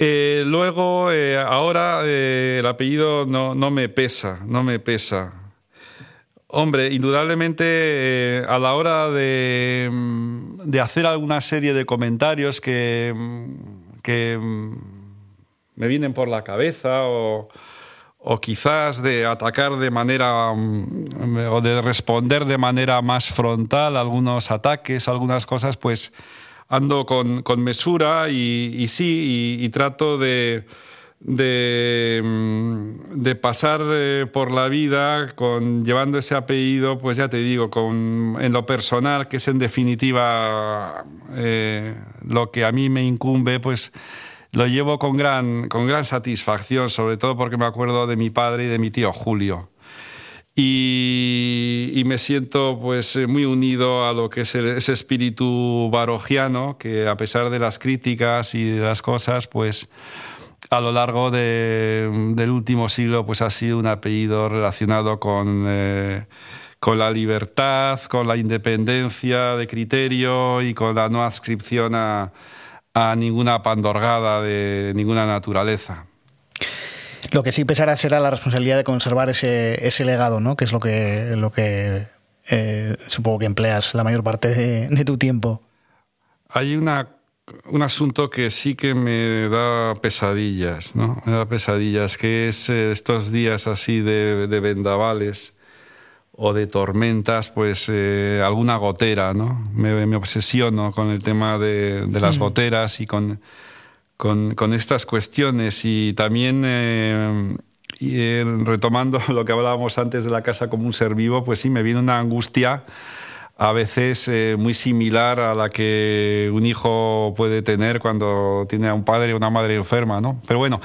Eh, luego, eh, ahora eh, el apellido no, no me pesa, no me pesa. Hombre, indudablemente eh, a la hora de, mm, de hacer alguna serie de comentarios que, mm, mm, me vienen por la cabeza o, quizás de atacar de manera o de responder de manera más frontal algunos ataques, algunas cosas, pues ando con, con mesura y, sí, y trato de, de, mm, de pasar eh, por la vida con llevando ese apellido, pues ya te digo, con, en lo personal, que es en definitiva eh, lo que a mí me incumbe, pues lo llevo con gran, con gran satisfacción, sobre todo porque me acuerdo de mi padre y de mi tío Julio. Y, me siento pues eh, muy unido a lo que es ese espíritu barogiano, que a pesar de las críticas y de las cosas, pues a lo largo de- del último siglo pues ha sido un apellido relacionado con, eh, con la libertad, con la independencia de criterio y con la no adscripción a, a ninguna pandorgada de ninguna naturaleza. Lo que sí pesará será la responsabilidad de conservar ese, ese legado, ¿no? Que es lo que, lo que eh, supongo que empleas la mayor parte de, de tu tiempo. Hay una, un asunto que sí que me da pesadillas, ¿no? Me da pesadillas, que es eh, estos días así de, de vendavales o de tormentas, pues eh, alguna gotera, ¿no? Me, me obsesiono con el tema de, de las goteras y con, con, con estas cuestiones y también... eh, y, eh, retomando lo que hablábamos antes de la casa como un ser vivo, pues sí, me viene una angustia a veces eh, muy similar a la que un hijo puede tener cuando tiene a un padre o una madre enferma, ¿no? Pero bueno,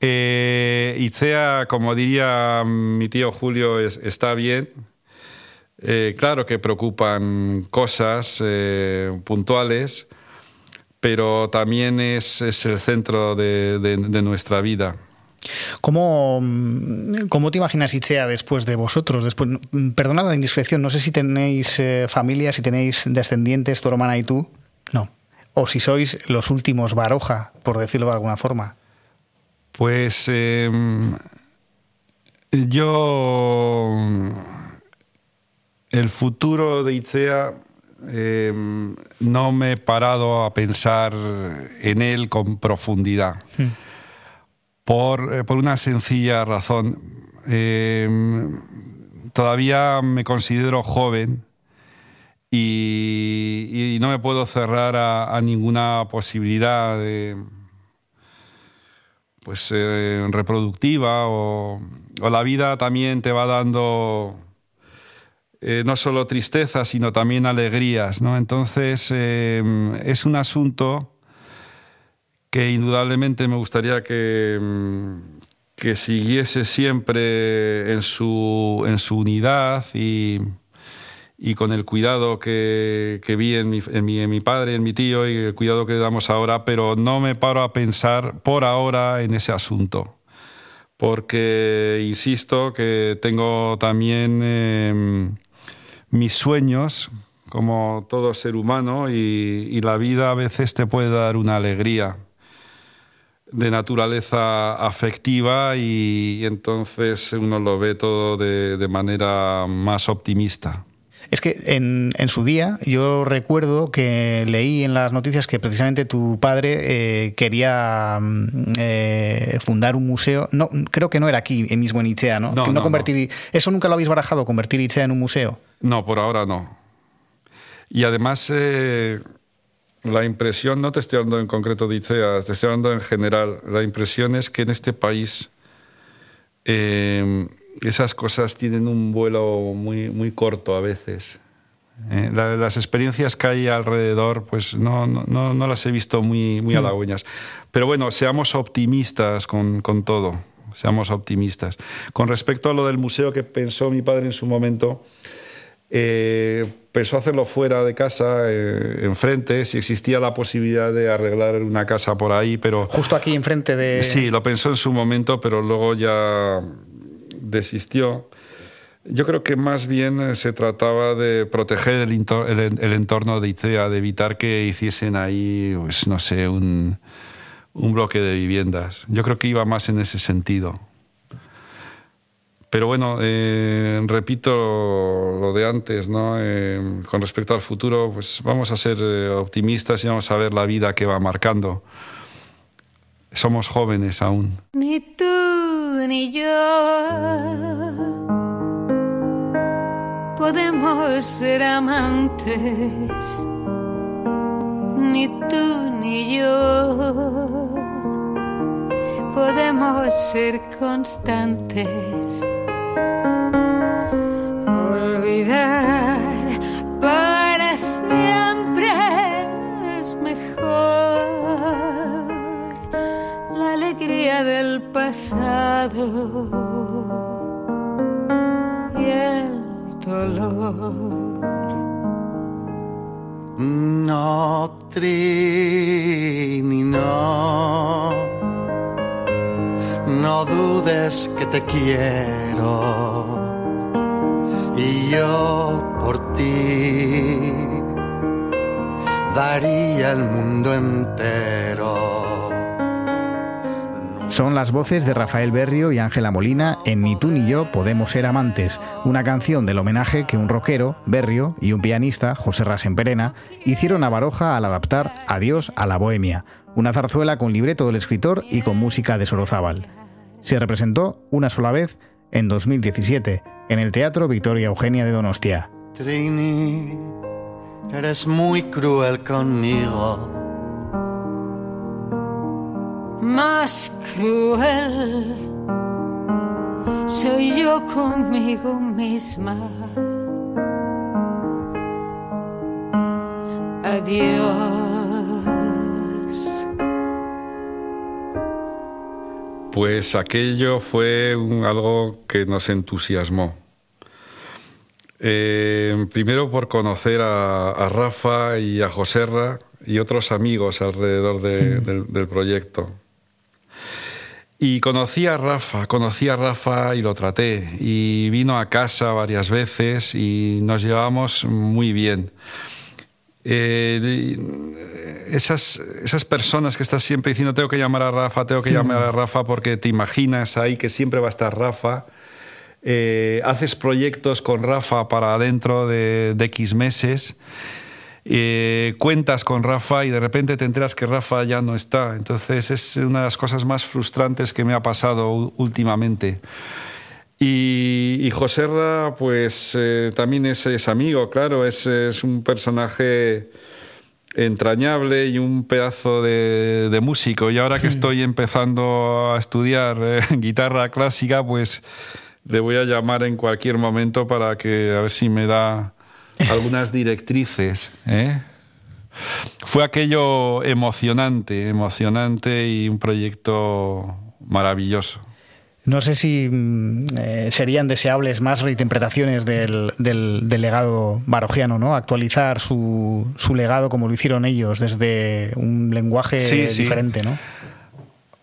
eh, Itzea, como diría mi tío Julio, es- está bien. Eh, claro que preocupan cosas eh, puntuales, pero también es, es el centro de nuestra vida. ¿Cómo, cómo te imaginas Itzea después de vosotros? Después, perdonad la indiscreción, no sé si tenéis eh, familia, si tenéis descendientes, tu hermana y tú. No. O si sois los últimos Baroja, por decirlo de alguna forma. Pues em, yo, el futuro de ICEA em, no me he parado a pensar en él con profundidad. Hmm. Por, eh, por una sencilla razón. Em, todavía me considero joven y, no me puedo cerrar a, ninguna posibilidad de, pues, eh, reproductiva o, la vida también te va dando eh, no solo tristezas, sino también alegrías. ¿no? Entonces, eh, es un asunto que indudablemente me gustaría que, mm, que siguiese siempre en su, en su unidad y, y con el cuidado que, vi en mi, en, mi, en mi padre, en mi tío y el cuidado que damos ahora, pero no me paro a pensar por ahora en ese asunto. Porque, insisto, que tengo también eh, mis sueños, como todo ser humano, y la vida a veces te puede dar una alegría de naturaleza afectiva y, y entonces uno lo ve todo de, de manera más optimista. Es que en, en, su día yo recuerdo que leí en las noticias que precisamente tu padre eh, quería eh, fundar un museo. No, creo que no era aquí mismo en Itzea, ¿no? No, no, no, convertir, no. ¿Eso nunca lo habéis barajado, convertir Itzea en un museo? No, por ahora no. Y además eh, la impresión, no te estoy hablando en concreto de ICEA, te estoy hablando en general, la impresión es que en este país eh, esas cosas tienen un vuelo muy, muy corto a veces. Eh, la, las experiencias que hay alrededor, pues no, no, no las he visto muy, muy halagüeñas. Pero bueno, seamos optimistas con, con, todo, seamos optimistas. Con respecto a lo del museo que pensó mi padre en su momento, eh, pensó hacerlo fuera de casa, eh, enfrente, si existía la posibilidad de arreglar una casa por ahí, pero... Justo aquí enfrente de... Sí, lo pensó en su momento, pero luego ya desistió. Yo creo que más bien se trataba de proteger el, el, el, entorno de ICEA, de evitar que hiciesen ahí, pues no sé, un, un bloque de viviendas. Yo creo que iba más en ese sentido. Pero bueno, eh, repito lo de antes, ¿no? Eh, con respecto al futuro, pues vamos a ser eh, optimistas y vamos a ver la vida que va marcando. Somos jóvenes aún. Ni tú ni yo podemos ser amantes, ni tú ni yo podemos ser constantes. Olvidar para siempre es mejor la alegría del pasado y el dolor. No, Trini, no. No dudes que te quiero. Y yo por ti daría el mundo entero. Son las voces de Rafael Berrio y Ángela Molina en Ni tú ni yo podemos ser amantes, una canción del homenaje que un rockero, Berrio, y un pianista, José Rasenperena, hicieron a Baroja al adaptar Adiós a la Bohemia, una zarzuela con libreto del escritor y con música de Sorozábal. Se representó una sola vez en 2017 en el Teatro Victoria Eugenia de Donostia. Trini, eres muy cruel conmigo más cruel soy yo conmigo misma. Adiós. Pues aquello fue un, algo que nos entusiasmó. Eh, primero por conocer a, a, Rafa y a Joserra y otros amigos alrededor de, sí. del, del proyecto. Y conocí a Rafa, conocí a Rafa y lo traté. Y vino a casa varias veces y nos llevamos muy bien. Eh, esas, esas personas que estás siempre diciendo tengo que llamar a Rafa, tengo que llamar a Rafa porque te imaginas ahí que siempre va a estar Rafa. Eh, haces proyectos con Rafa para dentro de, de X meses. Eh, cuentas con Rafa y de repente te enteras que Rafa ya no está. Entonces es una de las cosas más frustrantes que me ha pasado últimamente. Y, y José Ra, pues eh, también es, es, amigo, claro, es, es, un personaje entrañable y un pedazo de, de músico. Y ahora que estoy empezando a estudiar eh, guitarra clásica, pues le voy a llamar en cualquier momento para que a ver si me da algunas directrices. ¿eh? Fue aquello emocionante, emocionante y un proyecto maravilloso. No sé si eh, serían deseables más reinterpretaciones del, del, del, legado barogiano, ¿no? Actualizar su, su, legado como lo hicieron ellos, desde un lenguaje sí, sí. diferente, ¿no?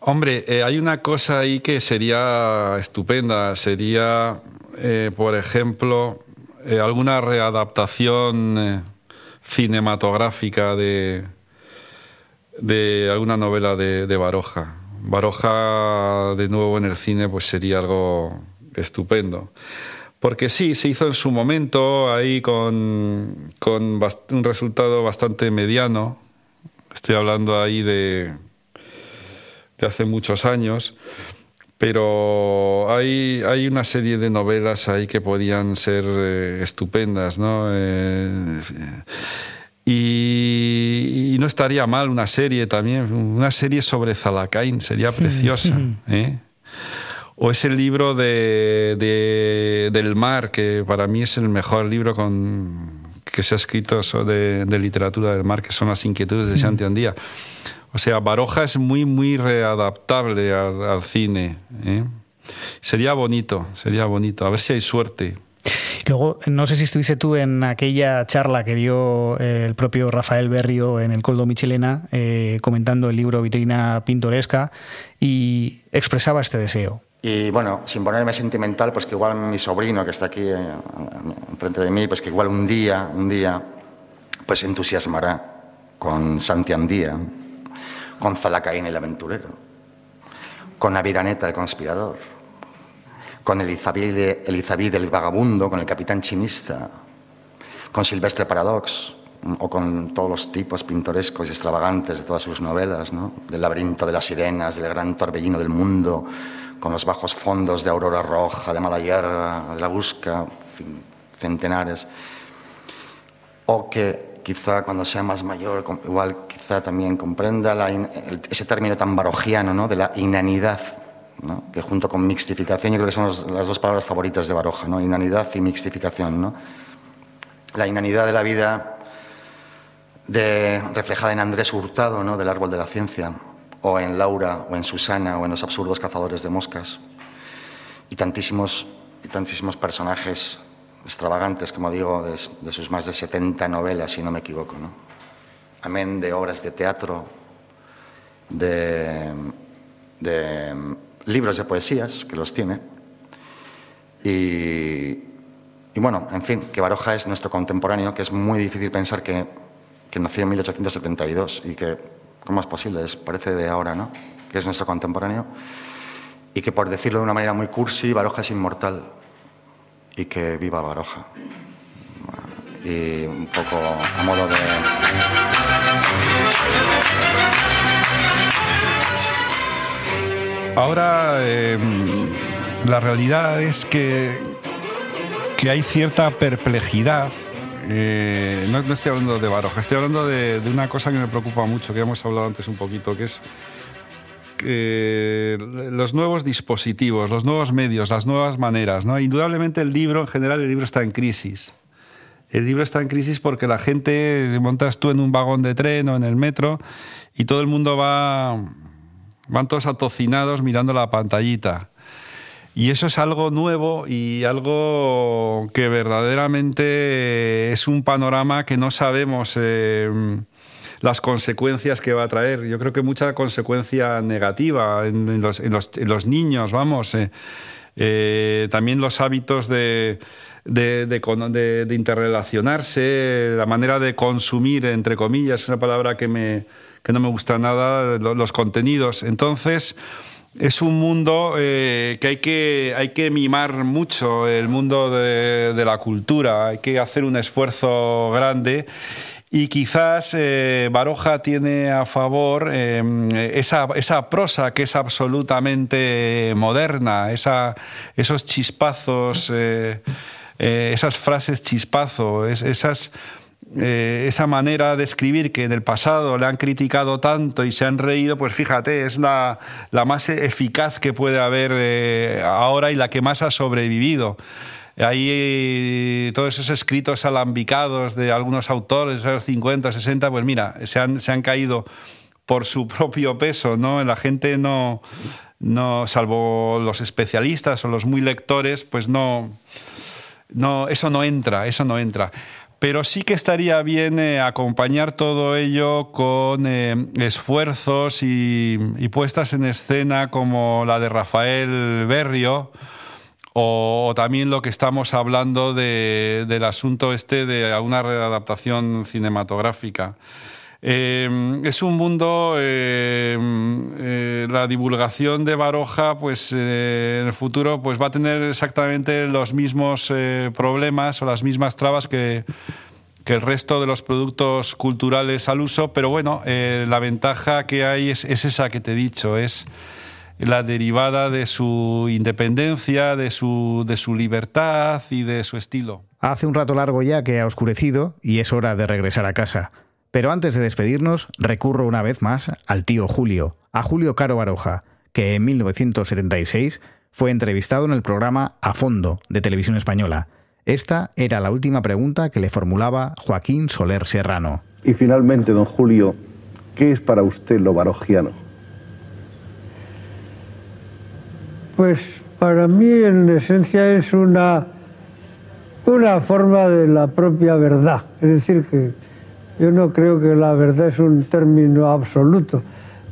Hombre, eh, hay una cosa ahí que sería estupenda. Sería, eh, por ejemplo, alguna readaptación cinematográfica de, de alguna novela de, de, Baroja. Baroja de nuevo en el cine pues sería algo estupendo. Porque sí, se hizo en su momento ahí con, con un resultado bastante mediano. Estoy hablando ahí de, de hace muchos años pero hay, hay una serie de novelas ahí que podían ser eh, estupendas, ¿no? Eh, y, y, no estaría mal una serie también, una serie sobre Zalacain, sería preciosa. ¿eh? O ese libro de, de, del mar, que para mí es el mejor libro con, que se ha escrito de, de literatura del mar, que son las inquietudes de Santi Andía. O sea, Baroja es muy, muy readaptable al, al cine. ¿eh? Sería bonito, sería bonito. A ver si hay suerte. Luego, no sé si estuviste tú en aquella charla que dio el propio Rafael Berrio en el Coldo Michelena, eh, comentando el libro Vitrina Pintoresca, y expresaba este deseo. Y bueno, sin ponerme sentimental, pues que igual mi sobrino que está aquí eh, enfrente de mí, pues que igual un día, un día, pues entusiasmará con Santi Andía, con Zalacaín el aventurero, con Aviraneta el conspirador, con Elizabeth, el vagabundo, con el capitán chimista, con Silvestre Paradox, o con todos los tipos pintorescos y extravagantes de todas sus novelas, ¿no? del laberinto de las sirenas, del gran torbellino del mundo, con los bajos fondos de Aurora Roja, de Malayerga, de La Busca, centenares. O que quizá cuando sea más mayor, igual quizá también comprenda la, ese término tan barogiano ¿no? de la inanidad, que junto con mixtificación yo creo que son las dos palabras favoritas de Baroja, ¿no? inanidad y mixtificación. ¿no? La inanidad de la vida de, reflejada en Andrés Hurtado, ¿no? del árbol de la ciencia, o en Laura, o en Susana, o en los absurdos cazadores de moscas, y tantísimos, tantísimos personajes extravagantes, como digo, de, de, sus más de 70 novelas, si no me equivoco. ¿no? Amén de obras de teatro, de, de, libros de poesías, que los tiene. Y, y, bueno, en fin, que Baroja es nuestro contemporáneo, que es muy difícil pensar que, que nació en 1872 y que, ¿cómo es posible? Es, parece de ahora, ¿no? Que es nuestro contemporáneo. Y que, por decirlo de una manera muy cursi, Baroja es inmortal y que viva Baroja. Y un poco a modo de... Ahora eh, la realidad es que, que hay cierta perplejidad. Eh, no, no, estoy hablando de Baroja, estoy hablando de, una cosa que me preocupa mucho, que hemos hablado antes un poquito, que es eh, los nuevos dispositivos, los nuevos medios, las nuevas maneras. ¿no? Indudablemente el libro, en general, el libro está en crisis. El libro está en crisis porque la gente, montas tú en un vagón de tren o en el metro y todo el mundo va, van todos atocinados mirando la pantallita. Y eso es algo nuevo y algo que verdaderamente es un panorama que no sabemos eh, las consecuencias que va a traer. Yo creo que mucha consecuencia negativa en, los, en los, en los, niños, vamos. Eh, eh, también los hábitos de, de, de- de interrelacionarse, la manera de consumir, entre comillas, es una palabra que, me, no me gusta nada, lo- los contenidos. Entonces, es un mundo eh, que, hay que hay que mimar mucho, el mundo de, la cultura, hay que hacer un esfuerzo grande. Y quizás eh, Baroja tiene a favor eh, esa, esa prosa que es absolutamente moderna, esa, esos chispazos, esas frases chispazo, es- esas, eh, esa manera de escribir que en el pasado le han criticado tanto y se han reído, pues fíjate, es la, la más eficaz que puede haber eh, ahora y la que más ha sobrevivido. Hay eh, todos esos escritos alambicados de algunos autores de los 50, 60, pues mira, se han, se han caído por su propio peso, ¿no? La gente no, no, salvo los especialistas o los muy lectores, pues no, no, eso no entra, eso no entra. Pero sí que estaría bien eh, acompañar todo ello con eh, esfuerzos y, puestas en escena como la de Rafael Berrio, o, también lo que estamos hablando de- del asunto este de una readaptación cinematográfica. Eh, es un mundo, eh, eh, la divulgación de Baroja, pues eh, en el futuro pues va a tener exactamente los mismos eh, problemas o las mismas trabas que, que el resto de los productos culturales al uso, pero bueno, la ventaja que hay es, es esa que te he dicho, es la derivada de su independencia, de su, de su libertad y de su estilo. Hace un rato largo ya que ha oscurecido y es hora de regresar a casa. Pero antes de despedirnos, recurro una vez más al tío Julio, a Julio Caro Baroja, que en 1976 fue entrevistado en el programa A Fondo de Televisión Española. Esta era la última pregunta que le formulaba Joaquín Soler Serrano. Y finalmente, don Julio, ¿qué es para usted lo barogiano? Pues para mí en esencia es una, una forma de la propia verdad. Es decir, que yo no creo que la verdad es un término absoluto,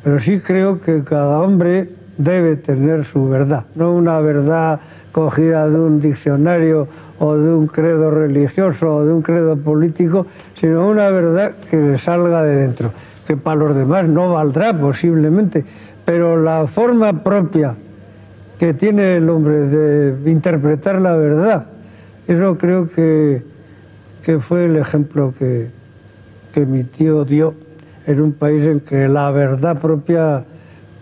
pero sí creo que cada hombre debe tener su verdad, no una verdad cogida de un diccionario o de un credo religioso o de un credo político, sino una verdad que le salga de dentro, que para los demás no valdrá posiblemente, pero la forma propia que tiene el hombre de interpretar la verdad. Eso creo que, que fue el ejemplo que, que mi tío dio en un país en que la verdad propia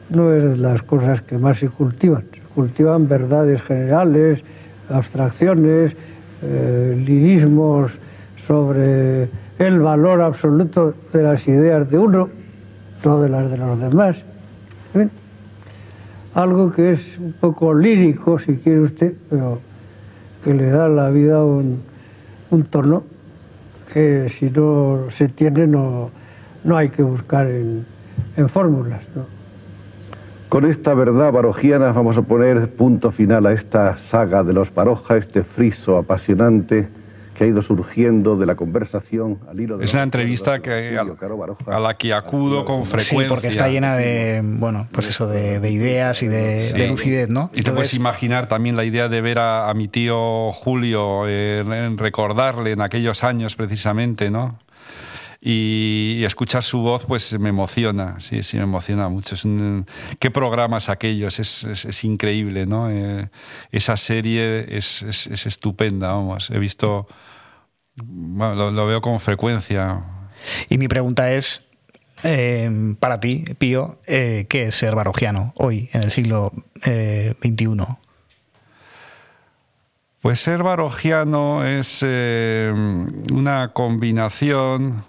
no es de las cosas que más se cultivan. Cultivan verdades generales, abstracciones, eh, lirismos sobre el valor absoluto de las ideas de uno, no de las de los demás. Algo que es un poco lírico, si quiere usted, pero que le da a la vida un tono que si no se tiene no, no hay que buscar en, en fórmulas. Con esta verdad barogiana vamos a poner punto final a esta saga de los Baroja, este friso apasionante que ha ido surgiendo de la conversación al hilo de Es una entrevista que, a, la que acudo con frecuencia. Sí, porque está llena de, bueno, pues eso, de, de ideas y de, Sí. de lucidez, ¿no? Y te puedes imaginar también la idea de ver a, a mi tío Julio, eh, recordarle en aquellos años precisamente, ¿no? Y, escuchar su voz, pues me emociona, sí, sí, me emociona mucho. Es un- ¿Qué programas aquellos? Es, es- es increíble, ¿no? Eh, esa serie es, es- es estupenda, vamos. He visto, bueno, lo, lo veo con frecuencia. Y mi pregunta es, eh, para ti, Pío, eh, ¿qué es ser barogiano hoy, en el siglo eh, XXI? Pues ser barogiano es eh, una combinación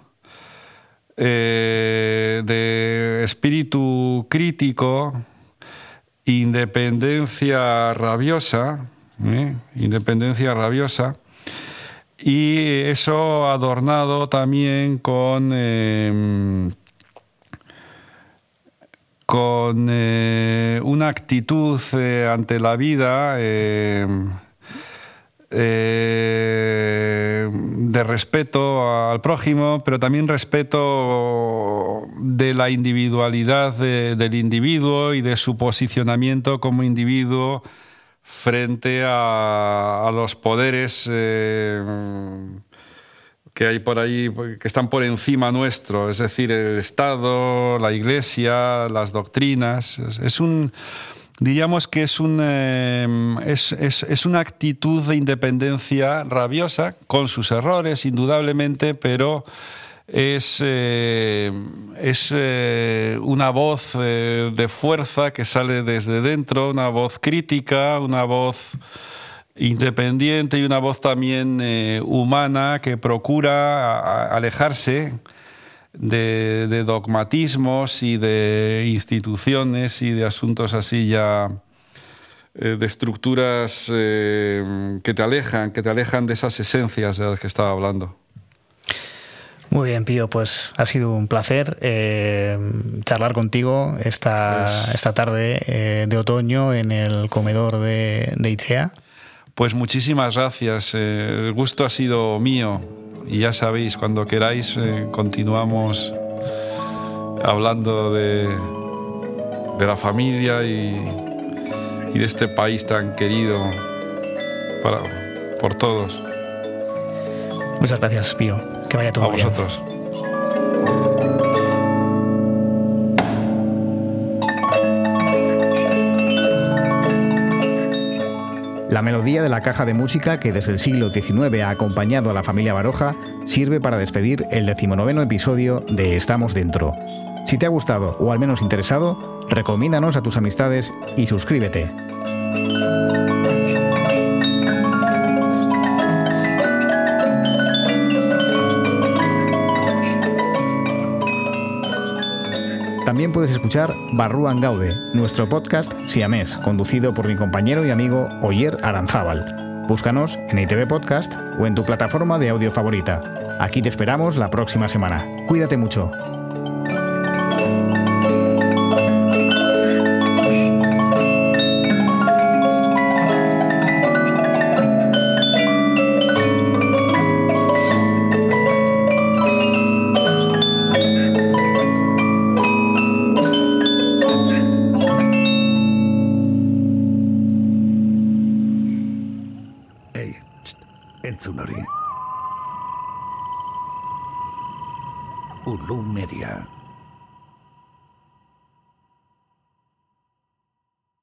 eh, de espíritu crítico, independencia rabiosa, ¿eh? independencia rabiosa, y eso adornado también con eh, con eh, una actitud ante la vida eh, de respeto al prójimo, pero también respeto de la individualidad de- del individuo y de su posicionamiento como individuo frente a, los poderes eh, que hay por ahí, que están por encima nuestro, es decir, el Estado, la Iglesia, las doctrinas. Es, un diríamos que es, un, eh, es, una actitud de independencia rabiosa, con sus errores, indudablemente, pero es, eh, es eh, una voz de fuerza que sale desde dentro, una voz crítica, una voz independiente y una voz también humana que procura alejarse de, dogmatismos y de instituciones y de asuntos así ya de estructuras que te alejan, que te alejan de esas esencias de las que estaba hablando. Muy bien, Pío, pues ha sido un placer eh, charlar contigo esta, esta tarde eh, de otoño en el comedor de, de ICEA. Pues muchísimas gracias, eh, el gusto ha sido mío y ya sabéis, cuando queráis continuamos hablando de, de la familia y, y, de este país tan querido para, por todos. Muchas gracias, Pío. Que vaya todo A vosotros. La melodía de la caja de música que desde el siglo XIX ha acompañado a la familia Baroja sirve para despedir el decimonoveno episodio de Estamos Dentro. Si te ha gustado o al menos interesado, recomiéndanos a tus amistades y suscríbete. También puedes escuchar Barruan Gaude, nuestro podcast siamés, conducido por mi compañero y amigo Oyer Aranzábal. Búscanos en ITV Podcast o en tu plataforma de audio favorita. Aquí te esperamos la próxima semana. Cuídate mucho.